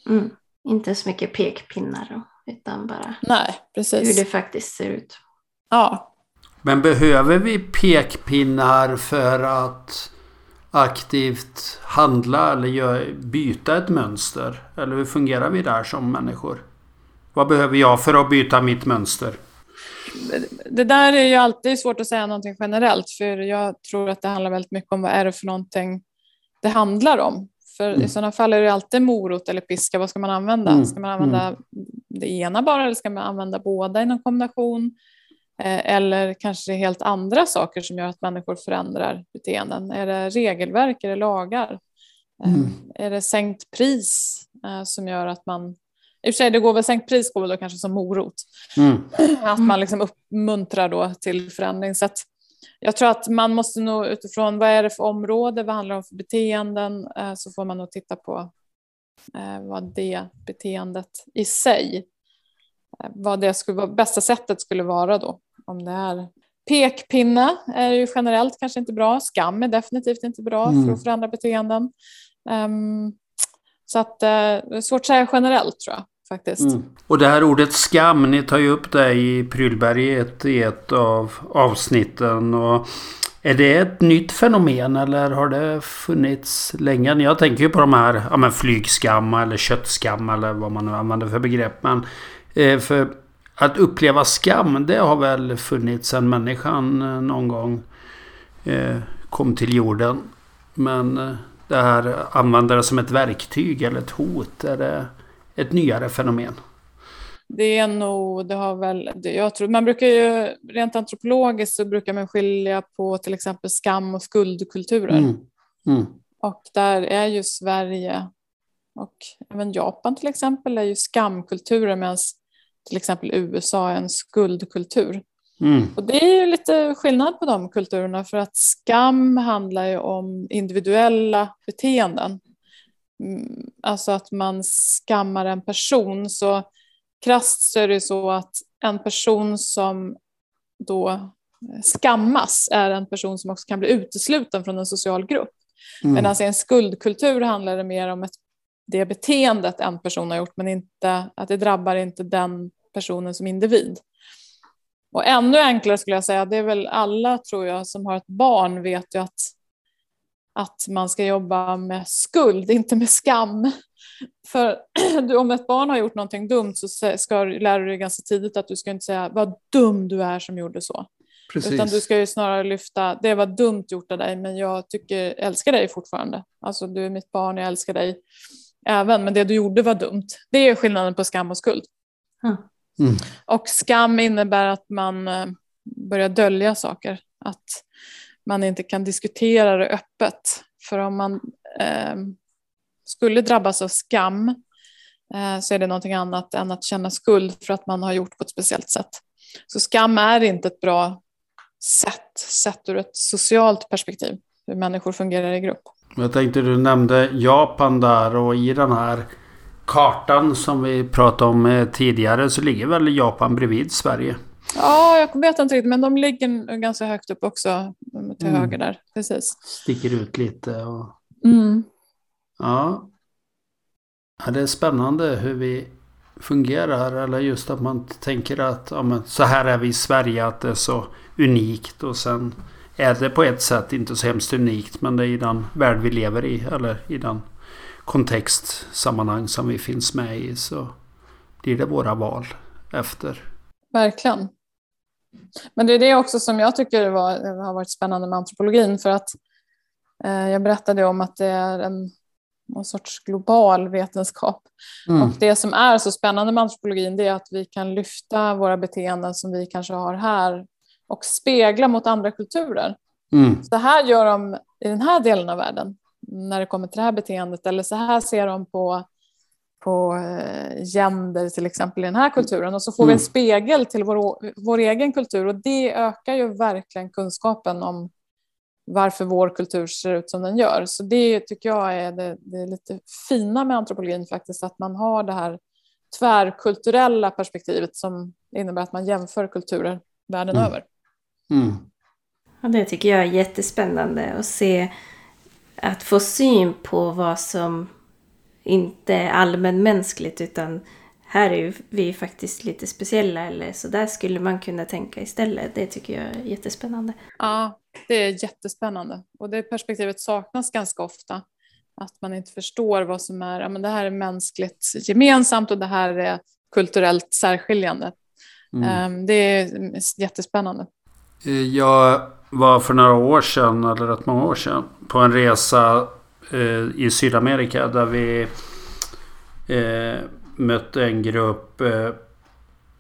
Mm. Inte så mycket pekpinnar utan bara Nej, hur precis. det faktiskt ser ut. Ja, Men behöver vi pekpinnar för att aktivt handla eller byta ett mönster? Eller hur fungerar vi där som människor? Vad behöver jag för att byta mitt mönster? Det där är ju alltid svårt att säga någonting generellt för jag tror att det handlar väldigt mycket om vad är det för någonting det handlar om. För Mm. i sådana fall är det alltid morot eller piska. Vad ska man använda? Mm, Ska man använda det ena bara eller ska man använda båda i någon kombination? Eh, Eller kanske det är helt andra saker som gör att människor förändrar beteenden. Är det regelverk? Är det lagar? Eh, Mm. Är det sänkt pris eh, som gör att man... I och för sig, det går väl sänkt pris går väl då kanske som morot. Mm. Att man liksom uppmuntrar då till förändring. Så att jag tror att man måste nog utifrån vad är det för område, vad handlar det om för beteenden, eh, så får man nog titta på eh, vad det beteendet i sig, eh, vad det skulle vara, bästa sättet skulle vara då. Om det är pekpinne är ju generellt kanske inte bra, skam är definitivt inte bra Mm. för att förändra beteenden. Ehm, så att eh, är svårt att säga generellt tror jag faktiskt. Mm. Och det här ordet skam, ni tar ju upp det i Prylberget i ett av avsnitten. Och är det ett nytt fenomen eller har det funnits länge? Jag tänker ju på de här ja, men flygskam eller köttskam eller vad man nu använder för begrepp. Men eh, för att uppleva skam det har väl funnits sedan människan eh, någon gång eh, kom till jorden. Men eh, det här använda det som ett verktyg eller ett hot. Är det ett nyare fenomen? Det är nog, det har väl, det, jag tror, man brukar ju, rent antropologiskt så brukar man skilja på till exempel skam och skuldkulturer. Mm. Mm. Och där är ju Sverige och även Japan till exempel är ju skamkulturer medan till exempel USA är en skuldkultur. Mm. Och det är ju lite skillnad på de kulturerna för att skam handlar ju om individuella beteenden. Mm, Alltså att man skammar en person. Så krasst så är det så att en person som då skammas är en person som också kan bli utesluten från en social grupp. Mm. Medan i en skuldkultur handlar det mer om ett, det beteendet en person har gjort men inte, att det drabbar inte den personen som individ. Och ännu enklare skulle jag säga, det är väl alla tror jag som har ett barn vet ju att, att man ska jobba med skuld, inte med skam. För du, om ett barn har gjort någonting dumt så ska du lära dig ganska tidigt att du ska inte säga vad dum du är som gjorde så. Precis. Utan du ska ju snarare lyfta, det var dumt gjort av dig men jag tycker, älskar dig fortfarande. Alltså du är mitt barn, jag älskar dig även, men det du gjorde var dumt. Det är skillnaden på skam och skuld. Mm. Och skam innebär att man eh, börjar dölja saker. Att man inte kan diskutera det öppet. För om man eh, skulle drabbas av skam eh, så är det någonting annat än att känna skuld för att man har gjort på ett speciellt sätt. Så skam är inte ett bra sätt, sett ur ett socialt perspektiv, hur människor fungerar i grupp. Jag tänkte du nämnde Japan där och i den här kartan som vi pratade om eh, tidigare så ligger väl Japan bredvid Sverige? Ja, jag vet inte riktigt, men de ligger ganska högt upp också till mm. höger där. Precis. Sticker ut lite. Och... Mm. Ja. ja. Det är spännande hur vi fungerar. Eller just att man tänker att ja, men, så här är vi i Sverige. Att det är så unikt. Och sen är det på ett sätt inte så hemskt unikt. Men det är i den värld vi lever i. Eller i den kontext, sammanhang som vi finns med i. Så blir det våra val efter. Verkligen. Men det är det också som jag tycker var, har varit spännande med antropologin. För att eh, jag berättade om att det är en någon sorts global vetenskap. Mm. Och det som är så spännande med antropologin det är att vi kan lyfta våra beteenden som vi kanske har här och spegla mot andra kulturer. Mm. Så här gör de i den här delen av världen när det kommer till det här beteendet eller så här ser de på, på eh, gender till exempel i den här kulturen och så får mm. vi en mm. spegel till vår, vår egen kultur och det ökar ju verkligen kunskapen om varför vår kultur ser ut som den gör. Så det tycker jag är det, det är lite fina med antropologin faktiskt, att man har det här tvärkulturella perspektivet som innebär att man jämför kulturer världen mm. över. Mm. Ja, det tycker jag är jättespännande att se, att få syn på vad som inte allmänmänskligt utan här är vi faktiskt lite speciella eller så där skulle man kunna tänka istället. Det tycker jag är jättespännande. Ja, det är jättespännande och det perspektivet saknas ganska ofta. Att man inte förstår vad som är, ja men det här är mänskligt gemensamt och det här är kulturellt särskiljande. Mm. Ehm, det är jättespännande. Jag var för några år sedan, eller rätt många år sedan, på en resa eh, i Sydamerika där vi eh, mötte en grupp eh,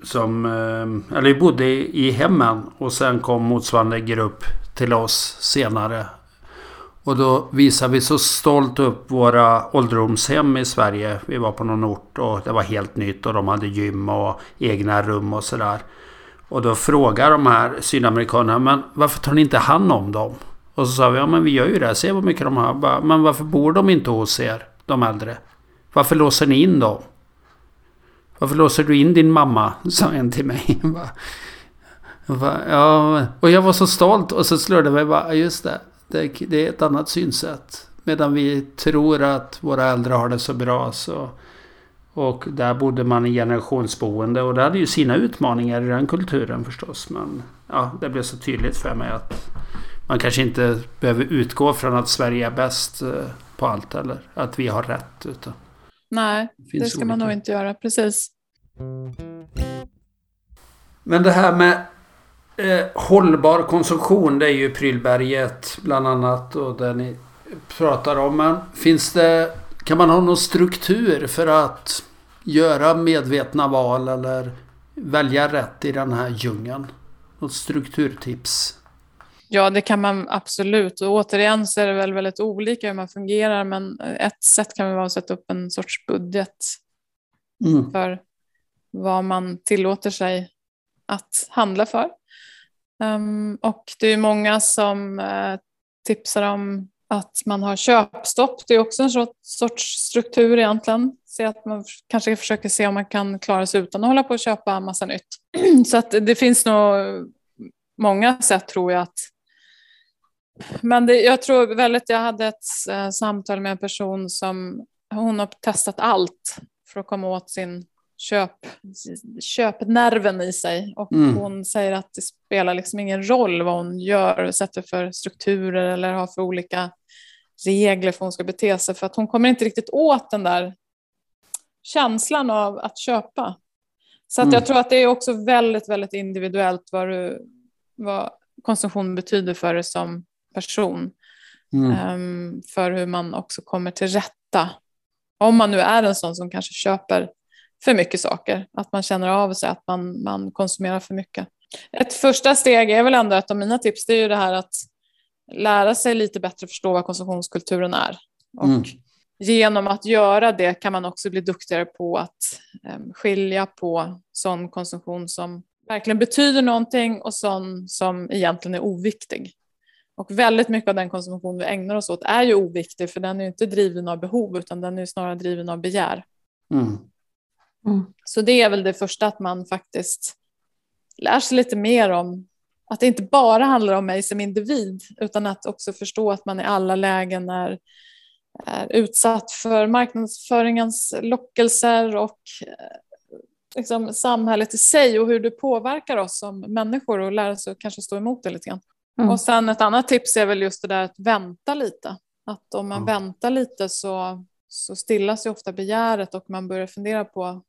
som, eh, eller vi bodde i hemmen och sen kom motsvarande grupp till oss senare. Och då visade vi så stolt upp våra ålderdomshem i Sverige. Vi var på någon ort och det var helt nytt och de hade gym och egna rum och sådär. Och då frågar de här sydamerikanerna, men varför tar ni inte hand om dem? Och så sa vi, ja men vi gör ju det, se vad mycket de har. Men varför bor de inte hos er, de äldre? Varför låser ni in dem? Varför låser du in din mamma? Sa en till mig. Ja, och jag var så stolt och så slår det mig bara, just det, det, det är ett annat synsätt. Medan vi tror att våra äldre har det så bra så... Och där bodde man i generationsboende och det hade ju sina utmaningar i den kulturen förstås. Men ja, det blev så tydligt för mig att man kanske inte behöver utgå från att Sverige är bäst eh, på allt eller att vi har rätt. Utan Nej, det, det ska olika. man nog inte göra. Precis. Men det här med Eh, hållbar konsumtion det är ju prylberget bland annat och det ni pratar om. Men finns det, kan man ha någon struktur för att göra medvetna val eller välja rätt i den här djungeln? Något strukturtips? Ja, det kan man absolut. Och återigen så är det väl väldigt olika hur man fungerar, men ett sätt kan vara att sätta upp en sorts budget mm. för vad man tillåter sig att handla för. Um, och det är många som uh, tipsar om att man har köpstopp. Det är också en sorts struktur egentligen. Så att man kanske försöker se om man kan klara sig utan att hålla på och köpa massa nytt. Så att det finns nog många sätt tror jag att men det, jag tror väldigt, jag hade ett äh, samtal med en person som hon har testat allt för att komma åt sin köp, köpnerven i sig. Och mm. hon säger att det spelar liksom ingen roll vad hon gör, sätter för strukturer eller har för olika regler för hur hon ska bete sig. För att hon kommer inte riktigt åt den där känslan av att köpa. Så att mm. jag tror att det är också väldigt, väldigt individuellt vad, du, vad konsumtion betyder för dig som person. Mm. Um, för hur man också kommer till rätta. Om man nu är en sån som kanske köper för mycket saker. Att man känner av sig att man, man konsumerar för mycket. Ett första steg är väl ändå att av mina tips det är ju det här att lära sig lite bättre förstå vad konsumtionskulturen är. Och mm. genom att göra det kan man också bli duktigare på att um, skilja på sån konsumtion som verkligen betyder någonting och sån som egentligen är oviktig. Och väldigt mycket av den konsumtion vi ägnar oss åt är ju oviktig för den är inte driven av behov utan den är snarare driven av begär. Mm. Mm. Så det är väl det första att man faktiskt lär sig lite mer om att det inte bara handlar om mig som individ utan att också förstå att man i alla lägen är, är utsatt för marknadsföringens lockelser och eh, liksom, samhället i sig och hur det påverkar oss som människor och lära sig att kanske stå emot det lite grann. Mm. Och sen ett annat tips är väl just det där att vänta lite. Att om man mm. väntar lite så, så stillas ju ofta begäret och man börjar fundera på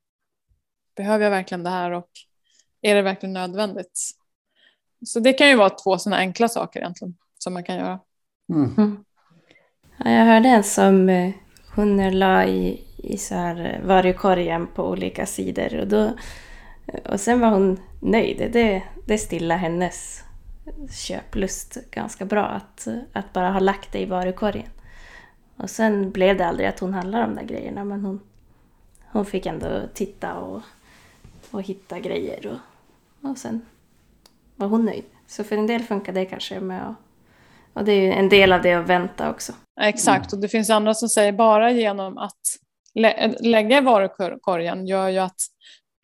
behöver jag verkligen det här och är det verkligen nödvändigt? Så det kan ju vara två sådana enkla saker egentligen som man kan göra. Mm. Mm. Ja, jag hörde en som eh, hon la i, i så här varukorgen på olika sidor och, då, och sen var hon nöjd. Det, det stillade hennes köplust ganska bra att, att bara ha lagt det i varukorgen. Och sen blev det aldrig att hon handlade de där grejerna men hon, hon fick ändå titta och, och hitta grejer och, och sen var hon nöjd. Så för en del funkar det kanske med att och det är ju en del av det att vänta också. Exakt, och det finns andra som säger bara genom att lä lägga i varukorgen gör ju att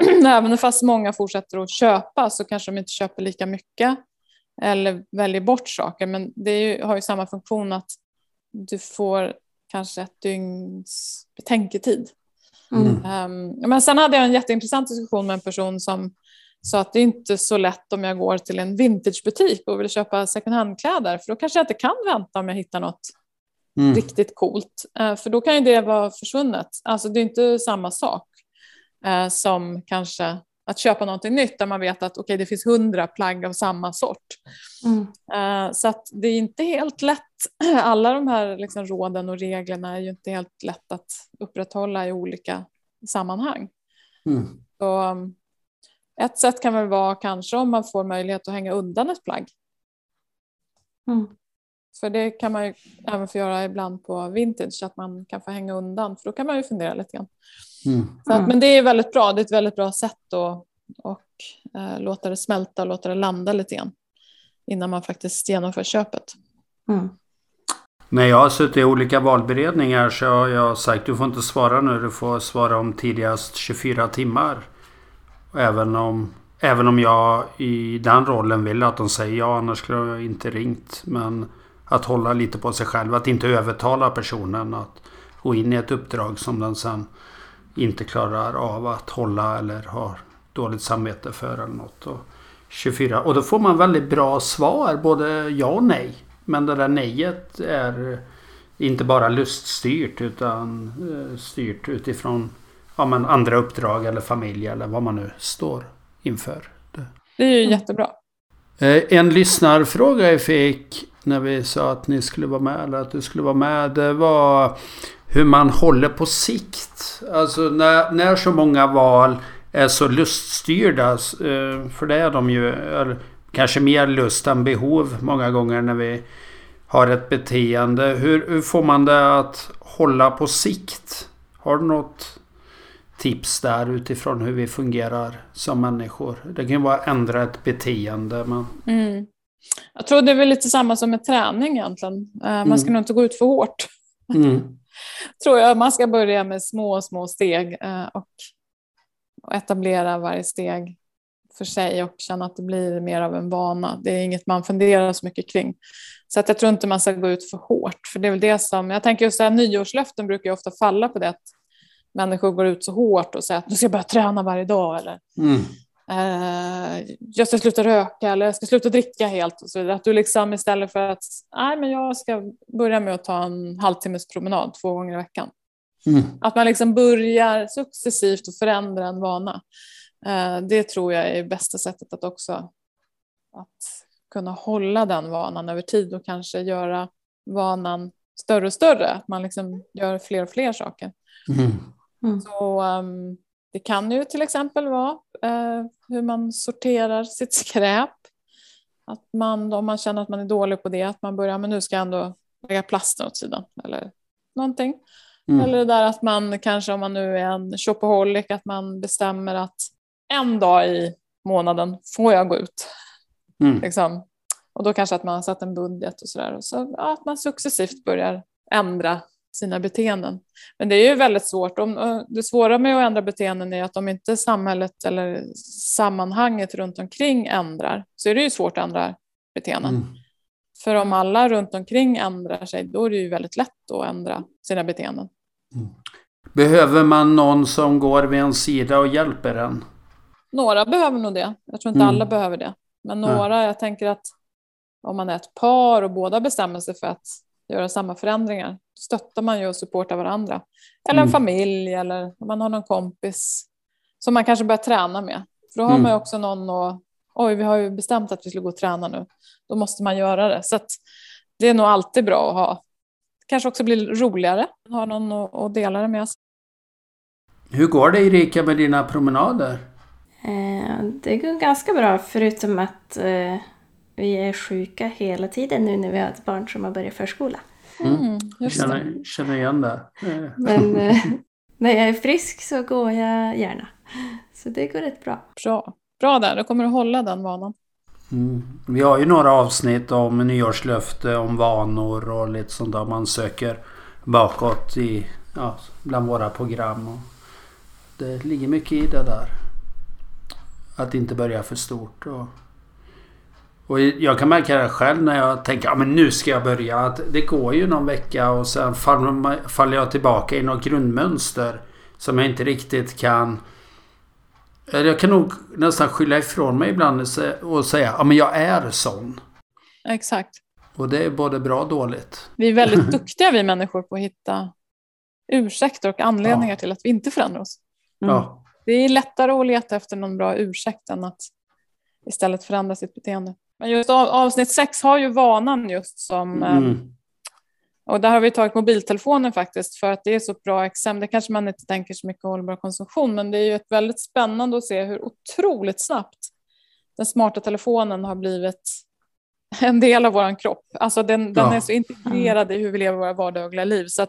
även fast många fortsätter att köpa så kanske de inte köper lika mycket eller väljer bort saker. Men det ju, har ju samma funktion att du får kanske ett dygns betänketid. Mm. Um, men sen hade jag en jätteintressant diskussion med en person som sa att det är inte så lätt om jag går till en vintagebutik och vill köpa second hand-kläder för då kanske jag inte kan vänta om jag hittar något mm. riktigt coolt. Uh, för då kan ju det vara försvunnet. Alltså det är inte samma sak uh, som kanske att köpa någonting nytt där man vet att okay, det finns hundra plagg av samma sort. Mm. Uh, så att det är inte helt lätt. Alla de här liksom, råden och reglerna är ju inte helt lätt att upprätthålla i olika sammanhang. Mm. Så, um, ett sätt kan väl vara kanske om man får möjlighet att hänga undan ett plagg. Mm. För det kan man ju även få göra ibland på vintage, att man kan få hänga undan, för då kan man ju fundera lite grann. Mm. Så att, men det är väldigt bra, det är ett väldigt bra sätt att och, eh, låta det smälta och låta det landa lite grann innan man faktiskt genomför köpet. Mm. När jag har suttit i olika valberedningar så har jag sagt du får inte svara nu, du får svara om tidigast 24 timmar. Även om, även om jag i den rollen vill att de säger ja, annars skulle jag inte ringt. Men att hålla lite på sig själv, att inte övertala personen att gå in i ett uppdrag som den sen inte klarar av att hålla eller har dåligt samvete för eller något. Och 24. Och då får man väldigt bra svar, både ja och nej. Men det där nejet är inte bara luststyrt utan eh, styrt utifrån ja, men andra uppdrag eller familj eller vad man nu står inför. Det är ju jättebra. Eh, en lyssnarfråga jag fick när vi sa att ni skulle vara med eller att du skulle vara med. Det var hur man håller på sikt. Alltså när, när så många val är så luststyrda. Eh, för det är de ju. Kanske mer lust än behov många gånger när vi har ett beteende. Hur, hur får man det att hålla på sikt? Har du något tips där utifrån hur vi fungerar som människor? Det kan ju vara att ändra ett beteende. Men... Mm. Jag tror det är väl lite samma som med träning egentligen. Eh, man mm. ska nog inte gå ut för hårt. Mm. tror jag man ska börja med små, små steg eh, och etablera varje steg för sig och känna att det blir mer av en vana. Det är inget man funderar så mycket kring. Så att jag tror inte man ska gå ut för hårt. För det är väl det som, jag tänker just så här, nyårslöften brukar ju ofta falla på det att människor går ut så hårt och säger att du ska börja träna varje dag eller mm. Eh, jag ska sluta röka eller jag ska sluta dricka helt och så vidare. Att du liksom istället för att nej men jag ska börja med att ta en halvtimmes promenad två gånger i veckan. Mm. Att man liksom börjar successivt att förändra en vana. Eh, det tror jag är bästa sättet att också att kunna hålla den vanan över tid och kanske göra vanan större och större. Att man liksom gör fler och fler saker. Mm. Mm. Så um, det kan ju till exempel vara hur man sorterar sitt skräp. Att man, om man känner att man är dålig på det, att man börjar, men nu ska jag ändå lägga plasten åt sidan eller någonting. Mm. Eller det där att man kanske om man nu är en shopaholic att man bestämmer att en dag i månaden får jag gå ut. Mm. Liksom. Och då kanske att man har satt en budget och sådär. Och så ja, att man successivt börjar ändra sina beteenden. Men det är ju väldigt svårt. Det svåra med att ändra beteenden är att om inte samhället eller sammanhanget runt omkring ändrar så är det ju svårt att ändra beteenden. Mm. För om alla runt omkring ändrar sig då är det ju väldigt lätt att ändra sina beteenden. Mm. Behöver man någon som går vid en sida och hjälper en? Några behöver nog det. Jag tror inte mm. alla behöver det. Men några, jag tänker att om man är ett par och båda bestämmer sig för att göra samma förändringar, då stöttar man ju och supportar varandra. Eller en mm. familj eller om man har någon kompis som man kanske börjar träna med. För då har mm. man ju också någon och oj, vi har ju bestämt att vi skulle gå och träna nu. Då måste man göra det. Så det är nog alltid bra att ha. Kanske också blir roligare att ha någon att dela det med. Hur går det Erika med dina promenader? Eh, det går ganska bra förutom att eh, vi är sjuka hela tiden nu när vi har ett barn som har börjat förskola. Mm, mm jag känner, känner igen det. Men eh, när jag är frisk så går jag gärna. Så det går rätt bra. Bra, bra där, då kommer du hålla den vanan. Mm. Vi har ju några avsnitt om nyårslöfte, om vanor och lite sånt där man söker bakåt i, ja, bland våra program. Och det ligger mycket i det där. Att inte börja för stort. Och, och jag kan märka det själv när jag tänker att ja, nu ska jag börja. Att det går ju någon vecka och sen faller jag tillbaka i något grundmönster. Som jag inte riktigt kan... Jag kan nog nästan skylla ifrån mig ibland och säga att ja, jag är sån. Exakt. Och det är både bra och dåligt. Vi är väldigt duktiga vi människor på att hitta ursäkter och anledningar ja. till att vi inte förändrar oss. Mm. Ja. Det är lättare att leta efter någon bra ursäkt än att istället förändra sitt beteende. Men just avsnitt sex har ju vanan just som mm. Eh, och där har vi tagit mobiltelefonen faktiskt för att det är så bra exempel. Det kanske man inte tänker så mycket hållbar konsumtion, men det är ju ett väldigt spännande att se hur otroligt snabbt den smarta telefonen har blivit en del av vår kropp. Alltså den, den är så integrerad i hur vi lever våra vardagliga liv. Så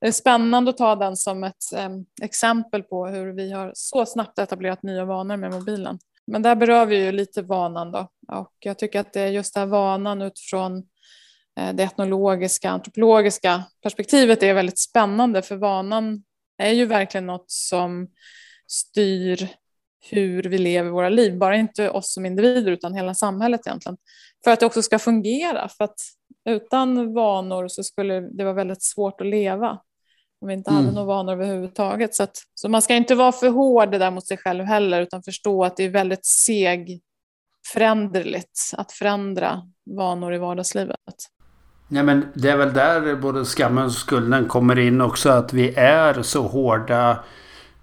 det är spännande att ta den som ett um, exempel på hur vi har så snabbt etablerat nya vanor med mobilen. Men där berör vi ju lite vanan då. Och jag tycker att det är just den här vanan utifrån eh, det etnologiska, antropologiska perspektivet är väldigt spännande. För vanan är ju verkligen något som styr hur vi lever våra liv. Bara inte oss som individer utan hela samhället egentligen. För att det också ska fungera. För att utan vanor så skulle det vara väldigt svårt att leva. Om vi inte mm. hade några vanor överhuvudtaget. Så, att, så man ska inte vara för hård där mot sig själv heller. Utan förstå att det är väldigt seg föränderligt att förändra vanor i vardagslivet. Ja, men det är väl där både skammen och skulden kommer in också. Att vi är så hårda.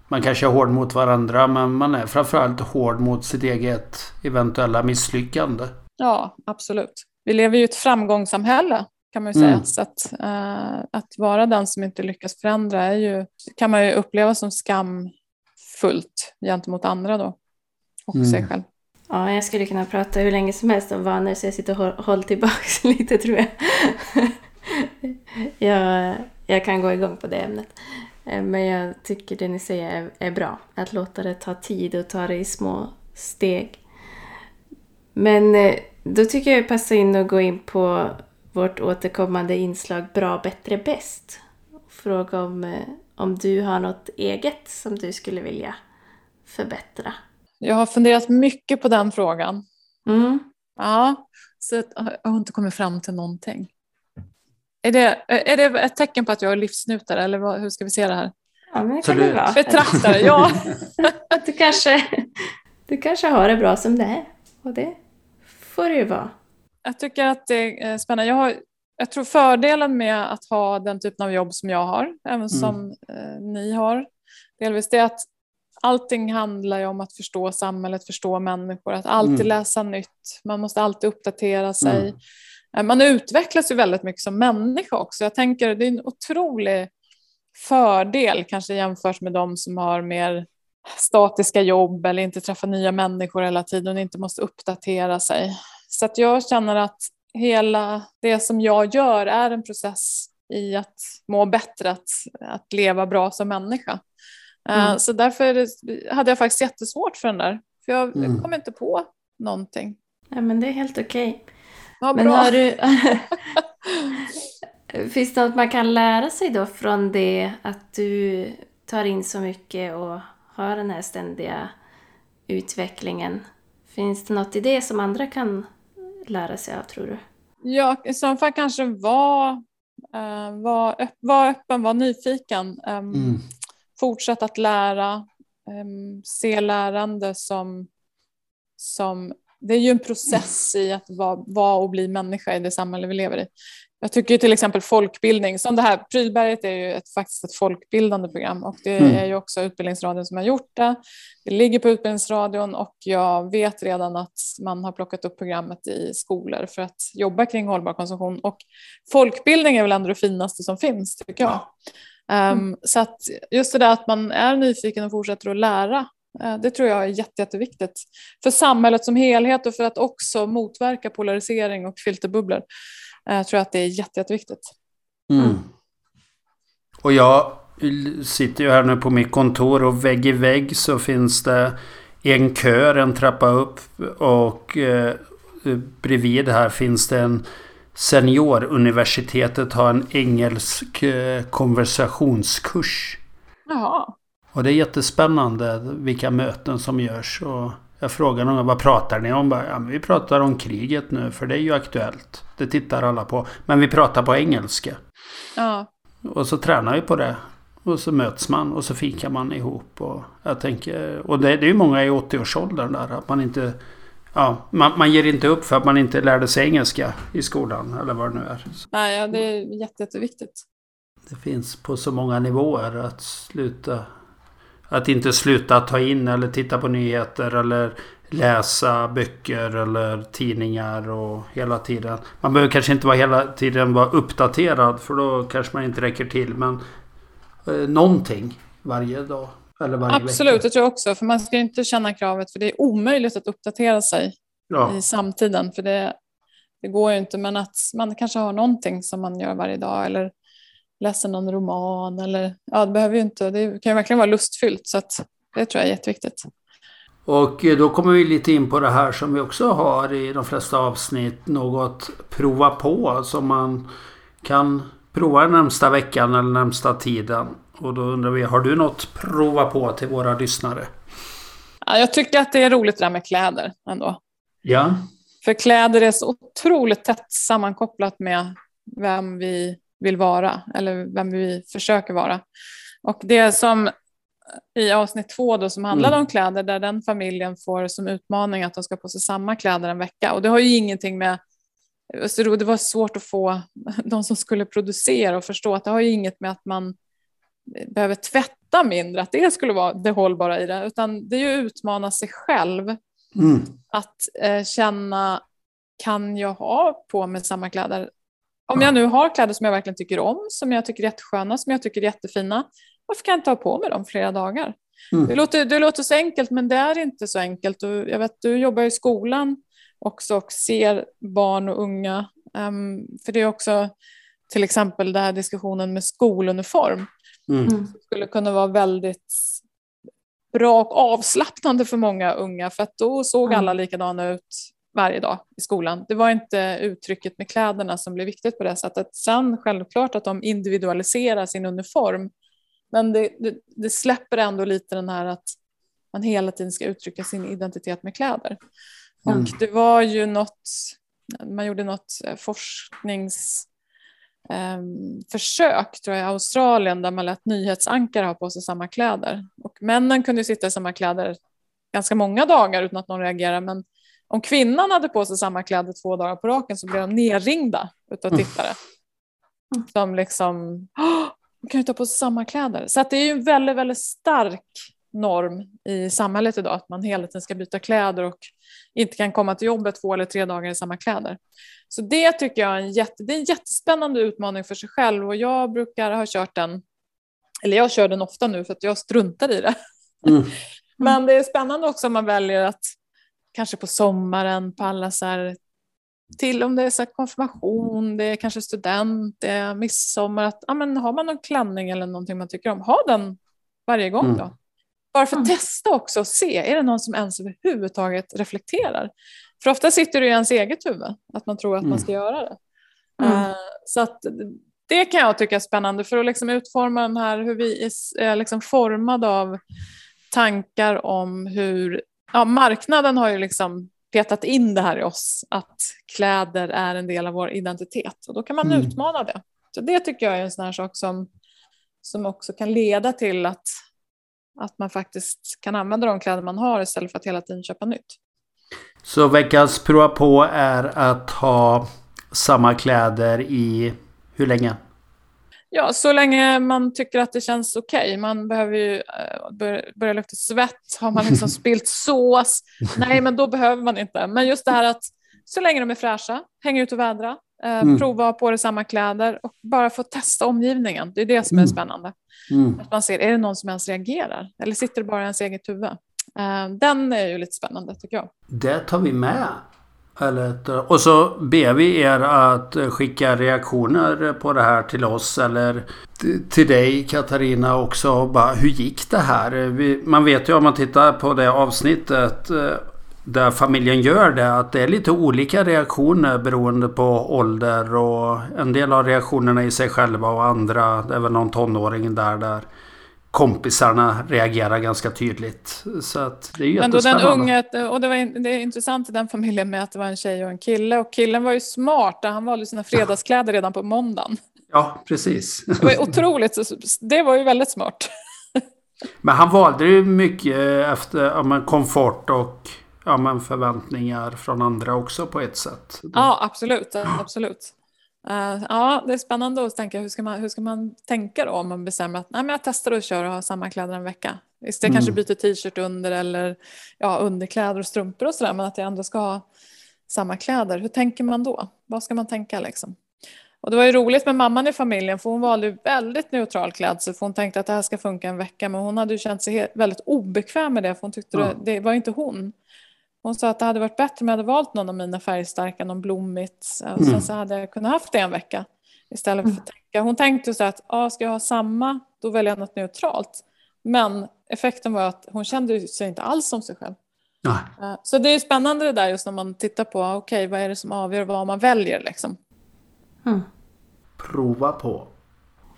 Man kanske är hård mot varandra men man är framförallt hård mot sitt eget eventuella misslyckande. Ja, absolut. Vi lever ju i ett framgångssamhälle kan man ju säga. Mm. Så att, uh, att vara den som inte lyckas förändra är ju, kan man ju uppleva som skamfullt gentemot andra då. Och mm. sig själv. Ja, jag skulle kunna prata hur länge som helst om vanor så jag sitter och håller tillbaka lite tror jag. jag. Jag kan gå igång på det ämnet. Eh, men jag tycker det ni säger är, är bra. Att låta det ta tid och ta det i små steg. Men eh, då tycker jag det passar in att gå in på vårt återkommande inslag Bra, bättre, bäst. Fråga om, eh, om du har något eget som du skulle vilja förbättra. Jag har funderat mycket på den frågan. Mm. Ja, så jag har inte kommit fram till någonting. Är det, är det ett tecken på att jag är livsnutare eller vad, hur ska vi se det här? Ja, men det kan det vara. Betraktare, ja. du kanske, du kanske har det bra som det är. Och det får det ju vara. Jag tycker att det är spännande. Jag, har, jag tror fördelen med att ha den typen av jobb som jag har, även mm. som eh, ni har, delvis det är att allting handlar ju om att förstå samhället, förstå människor, att alltid mm. läsa nytt. Man måste alltid uppdatera sig. Mm. Eh, man utvecklas ju väldigt mycket som människa också. Jag tänker det är en otrolig fördel kanske jämfört med de som har mer statiska jobb eller inte träffar nya människor hela tiden och inte måste uppdatera sig. Så att jag känner att hela det som jag gör är en process i att må bättre, att, att leva bra som människa. Eh, Mm. Så därför hade jag faktiskt jättesvårt för den där. För jag Mm. kom inte på någonting. Ja, men det är helt okej. Ja, Men bra. har du... Finns det något man kan lära sig då från det att du tar in så mycket och har den här ständiga utvecklingen? Finns det något i det som andra kan lära sig av, tror du? Ja, i så fall kanske var, uh, var, öpp, var öppen, var nyfiken. Um, Mm. Fortsätt att lära. Um, se lärande som, som... Det är ju en process i att vara, vara och bli människa i det samhälle vi lever i. Jag tycker till exempel folkbildning, som det här, Prylberget är ju ett, faktiskt ett folkbildande program och det Mm. är ju också Utbildningsradion som har gjort det. Det ligger på Utbildningsradion och jag vet redan att man har plockat upp programmet i skolor för att jobba kring hållbar konsumtion. Och folkbildning är väl ändå det finaste som finns, tycker jag. Um, så att just det där att man är nyfiken och fortsätter att lära, eh, det tror jag är jätte, jätteviktigt. För samhället som helhet och för att också motverka polarisering och filterbubblor. Jag tror att det är jätte, jätteviktigt. Mm. Och jag sitter ju här nu på mitt kontor och vägg i vägg så finns det en kör en trappa upp och eh, bredvid här finns det en Senioruniversitetet har en engelsk eh, konversationskurs. Jaha. Och det är jättespännande vilka möten som görs. Och jag frågar någon vad pratar ni om? Bara, ja, vi pratar om kriget nu för det är ju aktuellt. Det tittar alla på. Men vi pratar på engelska. Ja. Och så tränar vi på det. Och så möts man och så fikar man ihop. Och, jag tänker, och det, det är ju många i 80-årsåldern där. Att man inte... Ja, man, man ger inte upp för att man inte lärde sig engelska i skolan. Eller vad det nu är. Nej, ja, det är jätte, jätteviktigt. Det finns på så många nivåer att sluta... Att inte sluta ta in eller titta på nyheter eller läsa böcker eller tidningar och hela tiden. Man behöver kanske inte vara hela tiden vara uppdaterad för då kanske man inte räcker till. Men eh, någonting varje dag. Eller varje Absolut, vecka. det tror jag också. För man ska inte känna kravet, för det är omöjligt att uppdatera sig Ja. i samtiden. För det, det går ju inte, men att man kanske har någonting som man gör varje dag eller läser någon roman eller ja, det behöver ju inte, det kan ju verkligen vara lustfyllt så att det tror jag är jätteviktigt. Och eh, då kommer vi lite in på det här som vi också har i de flesta avsnitt. Något prova på som man kan prova den närmsta veckan eller närmsta tiden. Och då undrar vi, har du något prova på till våra lyssnare? Ja, jag tycker att det är roligt det där med kläder ändå. Ja. För kläder är så otroligt tätt sammankopplat med vem vi vill vara eller vem vi försöker vara. Och det som i avsnitt två då, som handlade Mm. om kläder där den familjen får som utmaning att de ska på sig samma kläder en vecka. Och det har ju ingenting med så det var svårt att få de som skulle producera och förstå att det har ju inget med att man behöver tvätta mindre, att det skulle vara det hållbara i det, utan det är ju att utmana sig själv Mm. att eh, känna, kan jag ha på mig samma kläder? Om Ja. jag nu har kläder som jag verkligen tycker om, som jag tycker är jättesköna, som jag tycker är jättefina, varför kan jag inte ha på mig dem flera dagar? Mm. Det, låter, det låter så enkelt, men det är inte så enkelt. Och jag vet, du jobbar i skolan också och ser barn och unga. ehm, för det är också till exempel den här diskussionen med skoluniform Mm. Mm. skulle kunna vara väldigt bra och avslappnande för många unga för att då såg Mm. alla likadana ut varje dag i skolan. Det var inte uttrycket med kläderna som blev viktigt på det sättet. Sen självklart att de individualiserar sin uniform men det, det, det släpper ändå lite den här att man hela tiden ska uttrycka sin identitet med kläder. Mm. Och det var ju något, man gjorde något eh, forsknings ehm, försök tror jag, i Australien där man lät nyhetsankare ha på sig samma kläder. Och männen kunde sitta i samma kläder ganska många dagar utan att någon reagerade. Men om kvinnan hade på sig samma kläder två dagar på raken så blev de nerringda utav Mm. tittare. Mm. Som liksom, "Åh, de kan ju ta på sig samma kläder. Så att det är ju en väldigt, väldigt stark norm i samhället idag att man hela tiden ska byta kläder och inte kan komma till jobbet två eller tre dagar i samma kläder. Så det tycker jag är en, jätte, det är en jättespännande utmaning för sig själv och jag brukar ha kört den, eller jag kör den ofta nu för att jag struntar i det. Mm. Men det är spännande också om man väljer att kanske på sommaren på alla så här till om det är så konfirmation, det är kanske student, det är midsommar. Att, ja, men har man någon klänning eller någonting man tycker om, ha den varje gång då. Mm. Bara för att mm. testa också och se, är det någon som ens överhuvudtaget reflekterar? För ofta sitter det i ens eget huvud, att man tror att mm. man ska göra det. Mm. Uh, så att det kan jag tycka är spännande för att liksom utforma den här, hur vi är liksom formade av tankar om hur, ja marknaden har ju liksom petat in det här i oss, att kläder är en del av vår identitet och då kan man mm. utmana det. Så det tycker jag är en sån här sak som, som också kan leda till att, att man faktiskt kan använda de kläder man har istället för att hela tiden köpa nytt. Så veckans prova på är att ha samma kläder i hur länge? Ja, så länge man tycker att det känns okej. Okay. Man behöver ju uh, börja, lukta svett. Har man liksom spilt sås? Nej, men då behöver man inte. Men just det här att så länge de är fräscha, häng ut och vädra, uh, mm. prova på det samma kläder och bara få testa omgivningen. Det är det som är mm. spännande. Mm. Att man ser, är det någon som ens reagerar? Eller sitter det bara i ens eget huvud? Uh, den är ju lite spännande tycker jag. Det tar vi med. Eller, och så ber vi er att skicka reaktioner på det här till oss eller till dig Katarina också. Bara, hur gick det här? Vi, man vet ju om man tittar på det avsnittet eh, där familjen gör det att det är lite olika reaktioner beroende på ålder och en del av reaktionerna i sig själva och andra, det är väl någon tonåring där där kompisarna reagerar ganska tydligt. Så att det är Men då den unge, och det, var, det är intressant i den familjen med att det var en tjej och en kille. Och killen var ju smart, han valde sina fredagskläder redan på måndagen. Ja, precis. Det var otroligt, det var ju väldigt smart. Men han valde ju mycket efter ja, men komfort och ja, men förväntningar från andra också på ett sätt. Ja, absolut. absolut. Uh, ja, det är spännande att tänka hur ska man, hur ska man tänka då om man bestämmer att Nej, men jag testar att köra och ha samma kläder en vecka. Visst, jag mm. kanske byter t-shirt under eller ja, underkläder och strumpor och sådär men att jag ändå ska ha samma kläder. Hur tänker man då? Vad ska man tänka liksom? Och det var ju roligt med mamman i familjen för hon valde väldigt neutral klädsel för hon tänkte att det här ska funka en vecka men hon hade ju känt sig väldigt obekväm med det för hon tyckte mm. det, det var inte hon. Hon sa att det hade varit bättre om jag hade valt någon av mina färgstarka, någon blommigt. Och sen så hade jag kunnat haft det en vecka. Istället för att tänka. Hon tänkte så att ah, ska jag ha samma, då väljer jag något neutralt. Men effekten var att hon kände sig inte alls som sig själv. Nej. Så det är spännande det där just när man tittar på, okej okay, vad är det som avgör vad man väljer liksom. Mm. Prova på.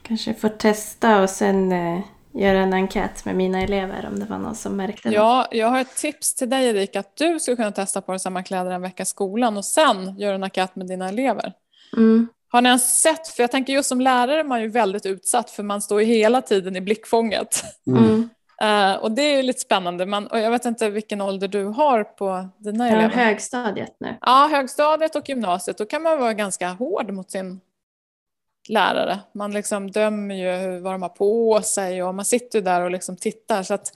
Kanske får testa och sen eh, göra en enkät med mina elever om det var någon som märkte det. Ja, jag har ett tips till dig Erika att du skulle kunna testa på dig samma kläder en vecka i skolan och sen göra en enkät med dina elever. Mm. Har ni ens sett, för jag tänker just som lärare är man ju väldigt utsatt för man står ju hela tiden i blickfånget. Mm. Uh, och det är ju lite spännande. Man, och jag vet inte vilken ålder du har på dina elever. Ja, högstadiet nu. Ja, högstadiet och gymnasiet. Då kan man vara ganska hård mot sin lärare. Man liksom dömer ju vad de har på sig och man sitter där och liksom tittar. Så att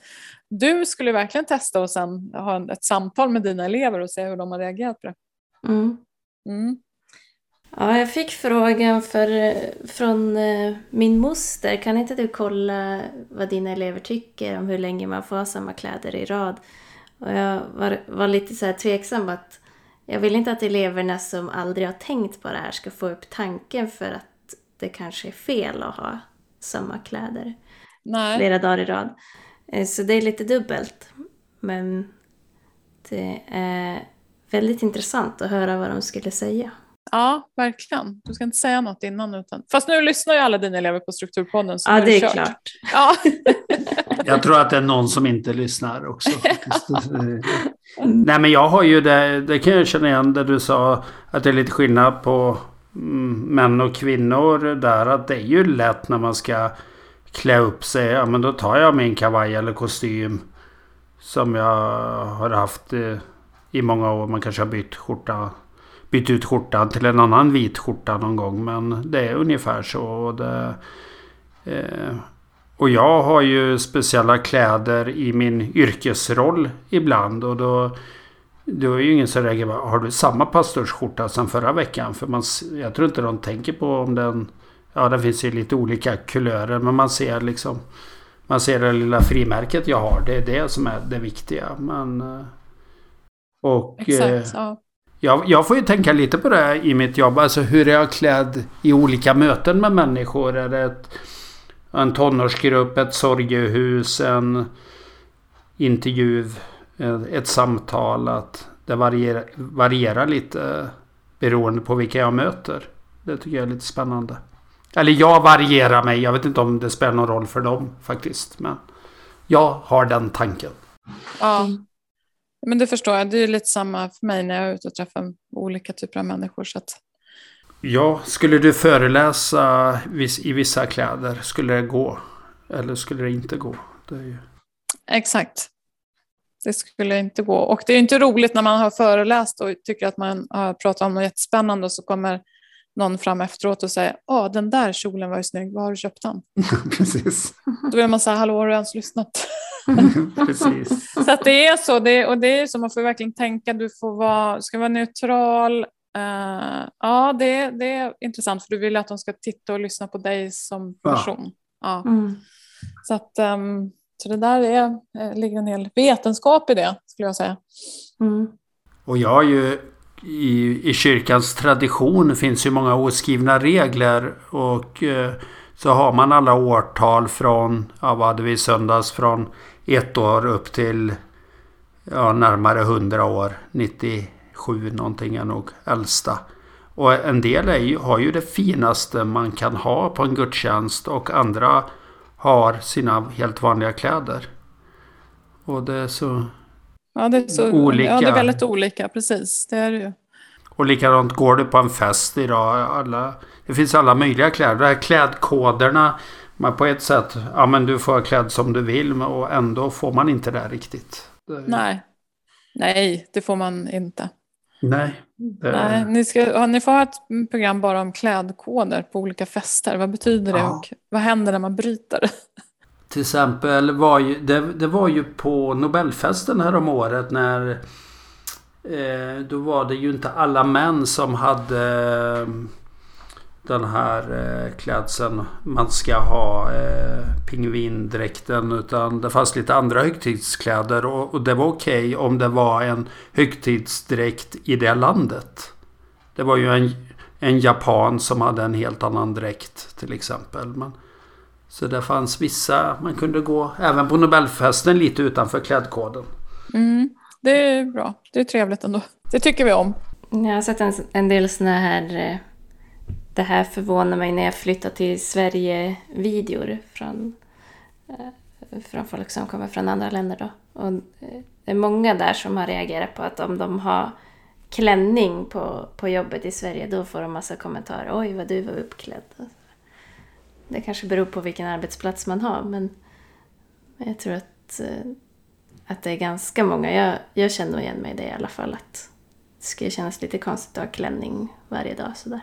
du skulle verkligen testa och sen ha ett samtal med dina elever och se hur de har reagerat på det. Mm. Mm. Ja, jag fick frågan för, från eh, min moster. Kan inte du kolla vad dina elever tycker om hur länge man får ha samma kläder i rad? Och jag var, var lite så här tveksam att jag vill inte att eleverna som aldrig har tänkt på det här ska få upp tanken för att det kanske är fel att ha samma kläder Nej. flera dagar i rad. Eh, så det är lite dubbelt. Men det är väldigt intressant att höra vad de skulle säga. Ja, verkligen. Du ska inte säga något innan. Utan... Fast nu lyssnar ju alla dina elever på Strukturpodden. Så ja, det är kört. klart. Ja. jag tror att det är någon som inte lyssnar också. Nej, men jag har ju det, det kan jag känna igen, det du sa att det är lite skillnad på män och kvinnor där att det är ju lätt när man ska klä upp sig. Ja men då tar jag min kavaj eller kostym. Som jag har haft eh, i många år. Man kanske har bytt skjorta. Bytt ut skjortan till en annan vit skjorta någon gång. Men det är ungefär så. Och, det, eh, och jag har ju speciella kläder i min yrkesroll ibland. Och då det är ju ingen som reagerar. Har du samma pastorsskjorta som förra veckan? För man, jag tror inte de tänker på om den... Ja, det finns ju lite olika kulörer. Men man ser liksom... Man ser det lilla frimärket jag har. Det är det som är det viktiga. Men... Eh, och... Exakt, eh, ja. Jag, jag får ju tänka lite på det i mitt jobb. Alltså hur är jag klädd i olika möten med människor? Är det ett, en tonårsgrupp, ett sorgehus, en intervju, ett samtal? Att det varierar, varierar lite beroende på vilka jag möter. Det tycker jag är lite spännande. Eller jag varierar mig. Jag vet inte om det spelar någon roll för dem faktiskt. Men jag har den tanken. Ja, men det förstår jag. Det är lite samma för mig när jag är ute och träffar olika typer av människor. Så att... Ja, skulle du föreläsa i vissa kläder, skulle det gå? Eller skulle det inte gå? Det ju... Exakt. Det skulle inte gå. Och det är inte roligt när man har föreläst och tycker att man har pratat om något jättespännande och så kommer någon fram efteråt och säger Åh, den där kjolen var ju snygg, var har du köpt den? Precis. Då vill man säga, hallå, har du ens lyssnat? Precis. Så att det är så, det, och det är så, man får verkligen tänka, du får vara, ska vara neutral. Uh, ja, det, det är intressant, för du vill att de ska titta och lyssna på dig som person. Ja. ja. Mm. Så, att, um, så det där är, eh, ligger en hel vetenskap i det, skulle jag säga. Mm. Och jag ju i, i kyrkans tradition finns ju många oskrivna regler och eh, så har man alla årtal från, ja vad hade vi i söndags, från ett år upp till ja, närmare 100 år. 97 någonting är nog äldsta. Och en del är ju, har ju det finaste man kan ha på en gudstjänst och andra har sina helt vanliga kläder. Och det är så Ja, det är, så, olika. Ja, det är väldigt olika, precis. Det är det ju. Och likadant går du på en fest idag. Alla, det finns alla möjliga kläder. De här klädkoderna. Men på ett sätt, ja men du får klädd som du vill och ändå får man inte det riktigt. Nej. Nej, det får man inte. Nej. Det... Nej ni, ska, ni får ha ett program bara om klädkoder på olika fester. Vad betyder det ja. och vad händer när man bryter? Till exempel var ju, det, det var ju på Nobelfesten här om året när eh, då var det ju inte alla män som hade eh, den här eh, klädseln man ska ha eh, pingvindräkten utan det fanns lite andra högtidskläder och, och det var okej okay om det var en högtidsdräkt i det landet. Det var ju en, en japan som hade en helt annan dräkt till exempel. Men, så det fanns vissa, man kunde gå även på Nobelfesten lite utanför klädkoden. Mm, det är bra, det är trevligt ändå. Det tycker vi om. Jag har sett en, en del sådana här eh, det här förvånar mig när jag flyttar till Sverige-videor från, eh, från folk som kommer från andra länder. Då. Och eh, det är många där som har reagerat på att om de har klänning på, på jobbet i Sverige då får de massa kommentarer. Oj, vad du var uppklädd. Det kanske beror på vilken arbetsplats man har men jag tror att, eh, att det är ganska många. Jag, jag känner igen mig i det i alla fall. Att det skulle kännas lite konstigt att ha klänning varje dag sådär.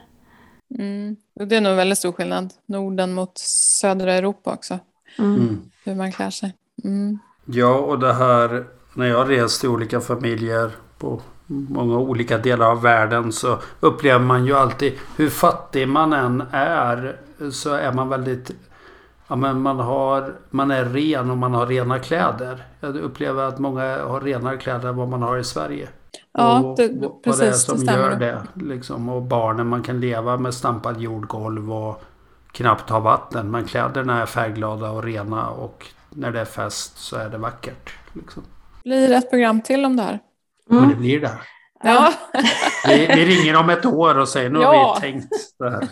Mm. Det är nog väldigt stor skillnad. Norden mot södra Europa också. Mm. mm. Hur man klär sig. Mm. Ja, och det här när jag rest i olika familjer på många olika delar av världen så upplever man ju alltid hur fattig man än är så är man väldigt Ja, men man, har, man är ren och man har rena kläder. Jag upplever att många har renare kläder än vad man har i Sverige. Ja, det, och, precis. Vad det är som det gör det. Liksom. Och barnen, man kan leva med stampad jordgolv och knappt ha vatten. Men kläderna är färgglada och rena och när det är fest så är det vackert. Liksom. Blir det ett program till om det här? Mm. Men det blir det. Ja. vi, vi, ringer om ett år och säger nu ja. har vi tänkt det här.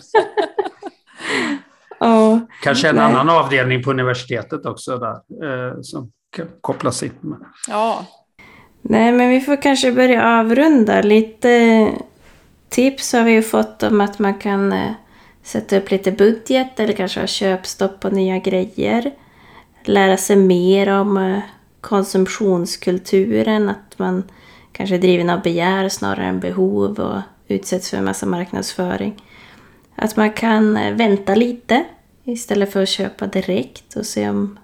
Oh, Kanske en nej. annan avdelning på universitetet också där eh, som kan kopplas in med. Ja. Nej, men vi får kanske börja avrunda. Lite tips har vi ju fått om att man kan eh, sätta upp lite budget eller kanske ha köpstopp på nya grejer. Lära sig mer om eh, konsumtionskulturen, att man kanske är driven av begär snarare än behov och utsätts för en massa marknadsföring. Att man kan eh, vänta lite istället för att köpa direkt och se om,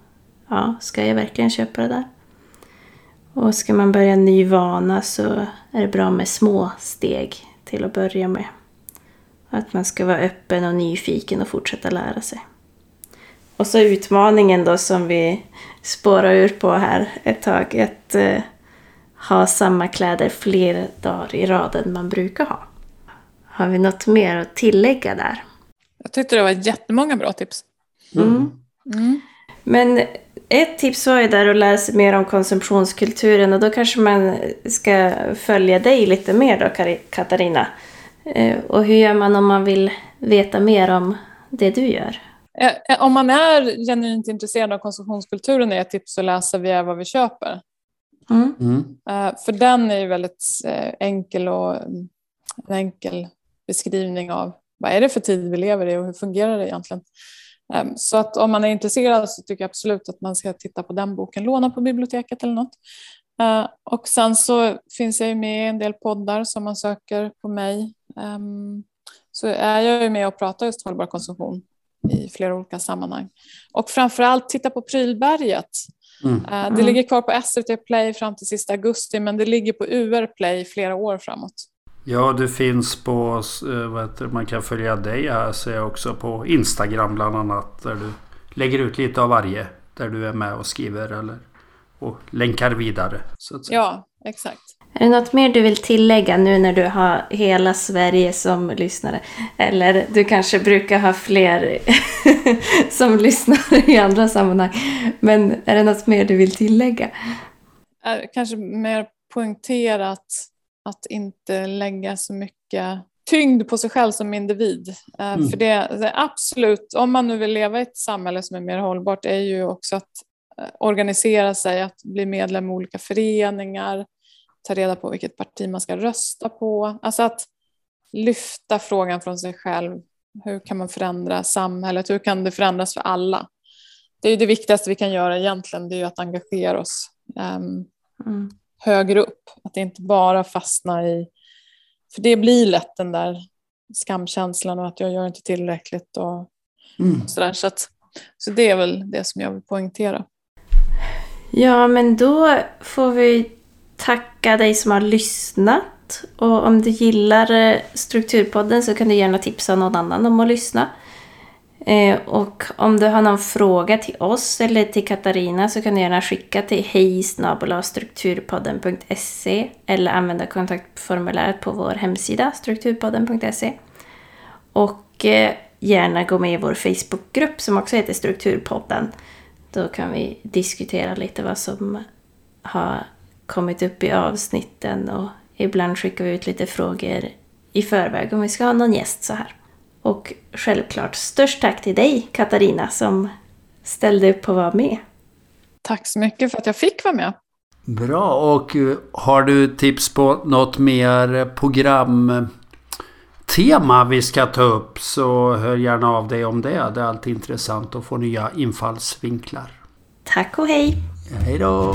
ja, ska jag verkligen köpa det där? Och ska man börja en ny vana så är det bra med små steg till att börja med. Att man ska vara öppen och nyfiken och fortsätta lära sig. Och så utmaningen då som vi spårar ur på här ett tag. Att eh, ha samma kläder fler dagar i rad än man brukar ha. Har vi något mer att tillägga där? Jag tyckte det var jättemånga bra tips. Mm. Mm. Men ett tips var ju där att lära sig mer om konsumtionskulturen och då kanske man ska följa dig lite mer då, Katarina. Eh, Och hur gör man om man vill veta mer om det du gör? Eh, eh, Om man är genuint intresserad av konsumtionskulturen är ett tips att läsa Vi är vad vi köper. Mm. Mm. För den är ju väldigt enkel och en enkel beskrivning av vad är det för tid vi lever i och hur fungerar det egentligen. Eh, Så att om man är intresserad så tycker jag absolut att man ska titta på den boken, låna på biblioteket eller något. Eh, Och sen så finns jag ju med i en del poddar som man söker på mig. Ehm, Så är jag ju med och pratar just hållbar konsumtion i flera olika sammanhang. Och framförallt titta på Prylberget. Mm. Det Mm. ligger kvar på SVT Play fram till sista augusti men det ligger på UR Play flera år framåt. Ja, du finns på, eh, vad heter man kan följa dig här ser jag också på Instagram bland annat. Där du lägger ut lite av varje. Där du är med och skriver eller och länkar vidare. Så att säga. Ja, exakt. Är det något mer du vill tillägga nu när du har hela Sverige som lyssnare? Eller du kanske brukar ha fler som lyssnar i andra sammanhang. Men är det något mer du vill tillägga? Kanske mer poängterat att inte lägga så mycket tyngd på sig själv som individ. Eh, Mm. För det, det absolut, om man nu vill leva i ett samhälle som är mer hållbart, är ju också att eh, organisera sig, att bli medlem i olika föreningar, ta reda på vilket parti man ska rösta på. Alltså att lyfta frågan från sig själv. Hur kan man förändra samhället? Hur kan det förändras för alla? Det är det viktigaste vi kan göra egentligen, det är ju att engagera oss ehm, Mm. Högre upp. Att inte bara fastna i... För det blir lätt den där skamkänslan och att jag gör inte tillräckligt och Mm. sådär. Så, att, så det är väl det som jag vill poängtera. Ja, men då får vi tacka dig som har lyssnat. Och om du gillar eh, Strukturpodden så kan du gärna tipsa någon annan om att lyssna. Eh, Och om du har någon fråga till oss eller till Katarina så kan du gärna skicka till hejsnabola.strukturpodden.se eller använda kontaktformuläret på vår hemsida strukturpodden.se. Och eh, gärna gå med i vår Facebookgrupp som också heter Strukturpodden. Då kan vi diskutera lite vad som har kommit upp i avsnitten och ibland skickar vi ut lite frågor i förväg om vi ska ha någon gäst så här. Och självklart störst tack till dig Katarina som ställde upp på att vara med. Tack så mycket för att jag fick vara med. Bra, och eh, har du tips på något mer programtema vi ska ta upp så hör gärna av dig om det. Det är alltid intressant att få nya infallsvinklar. Tack och hej! Hej då!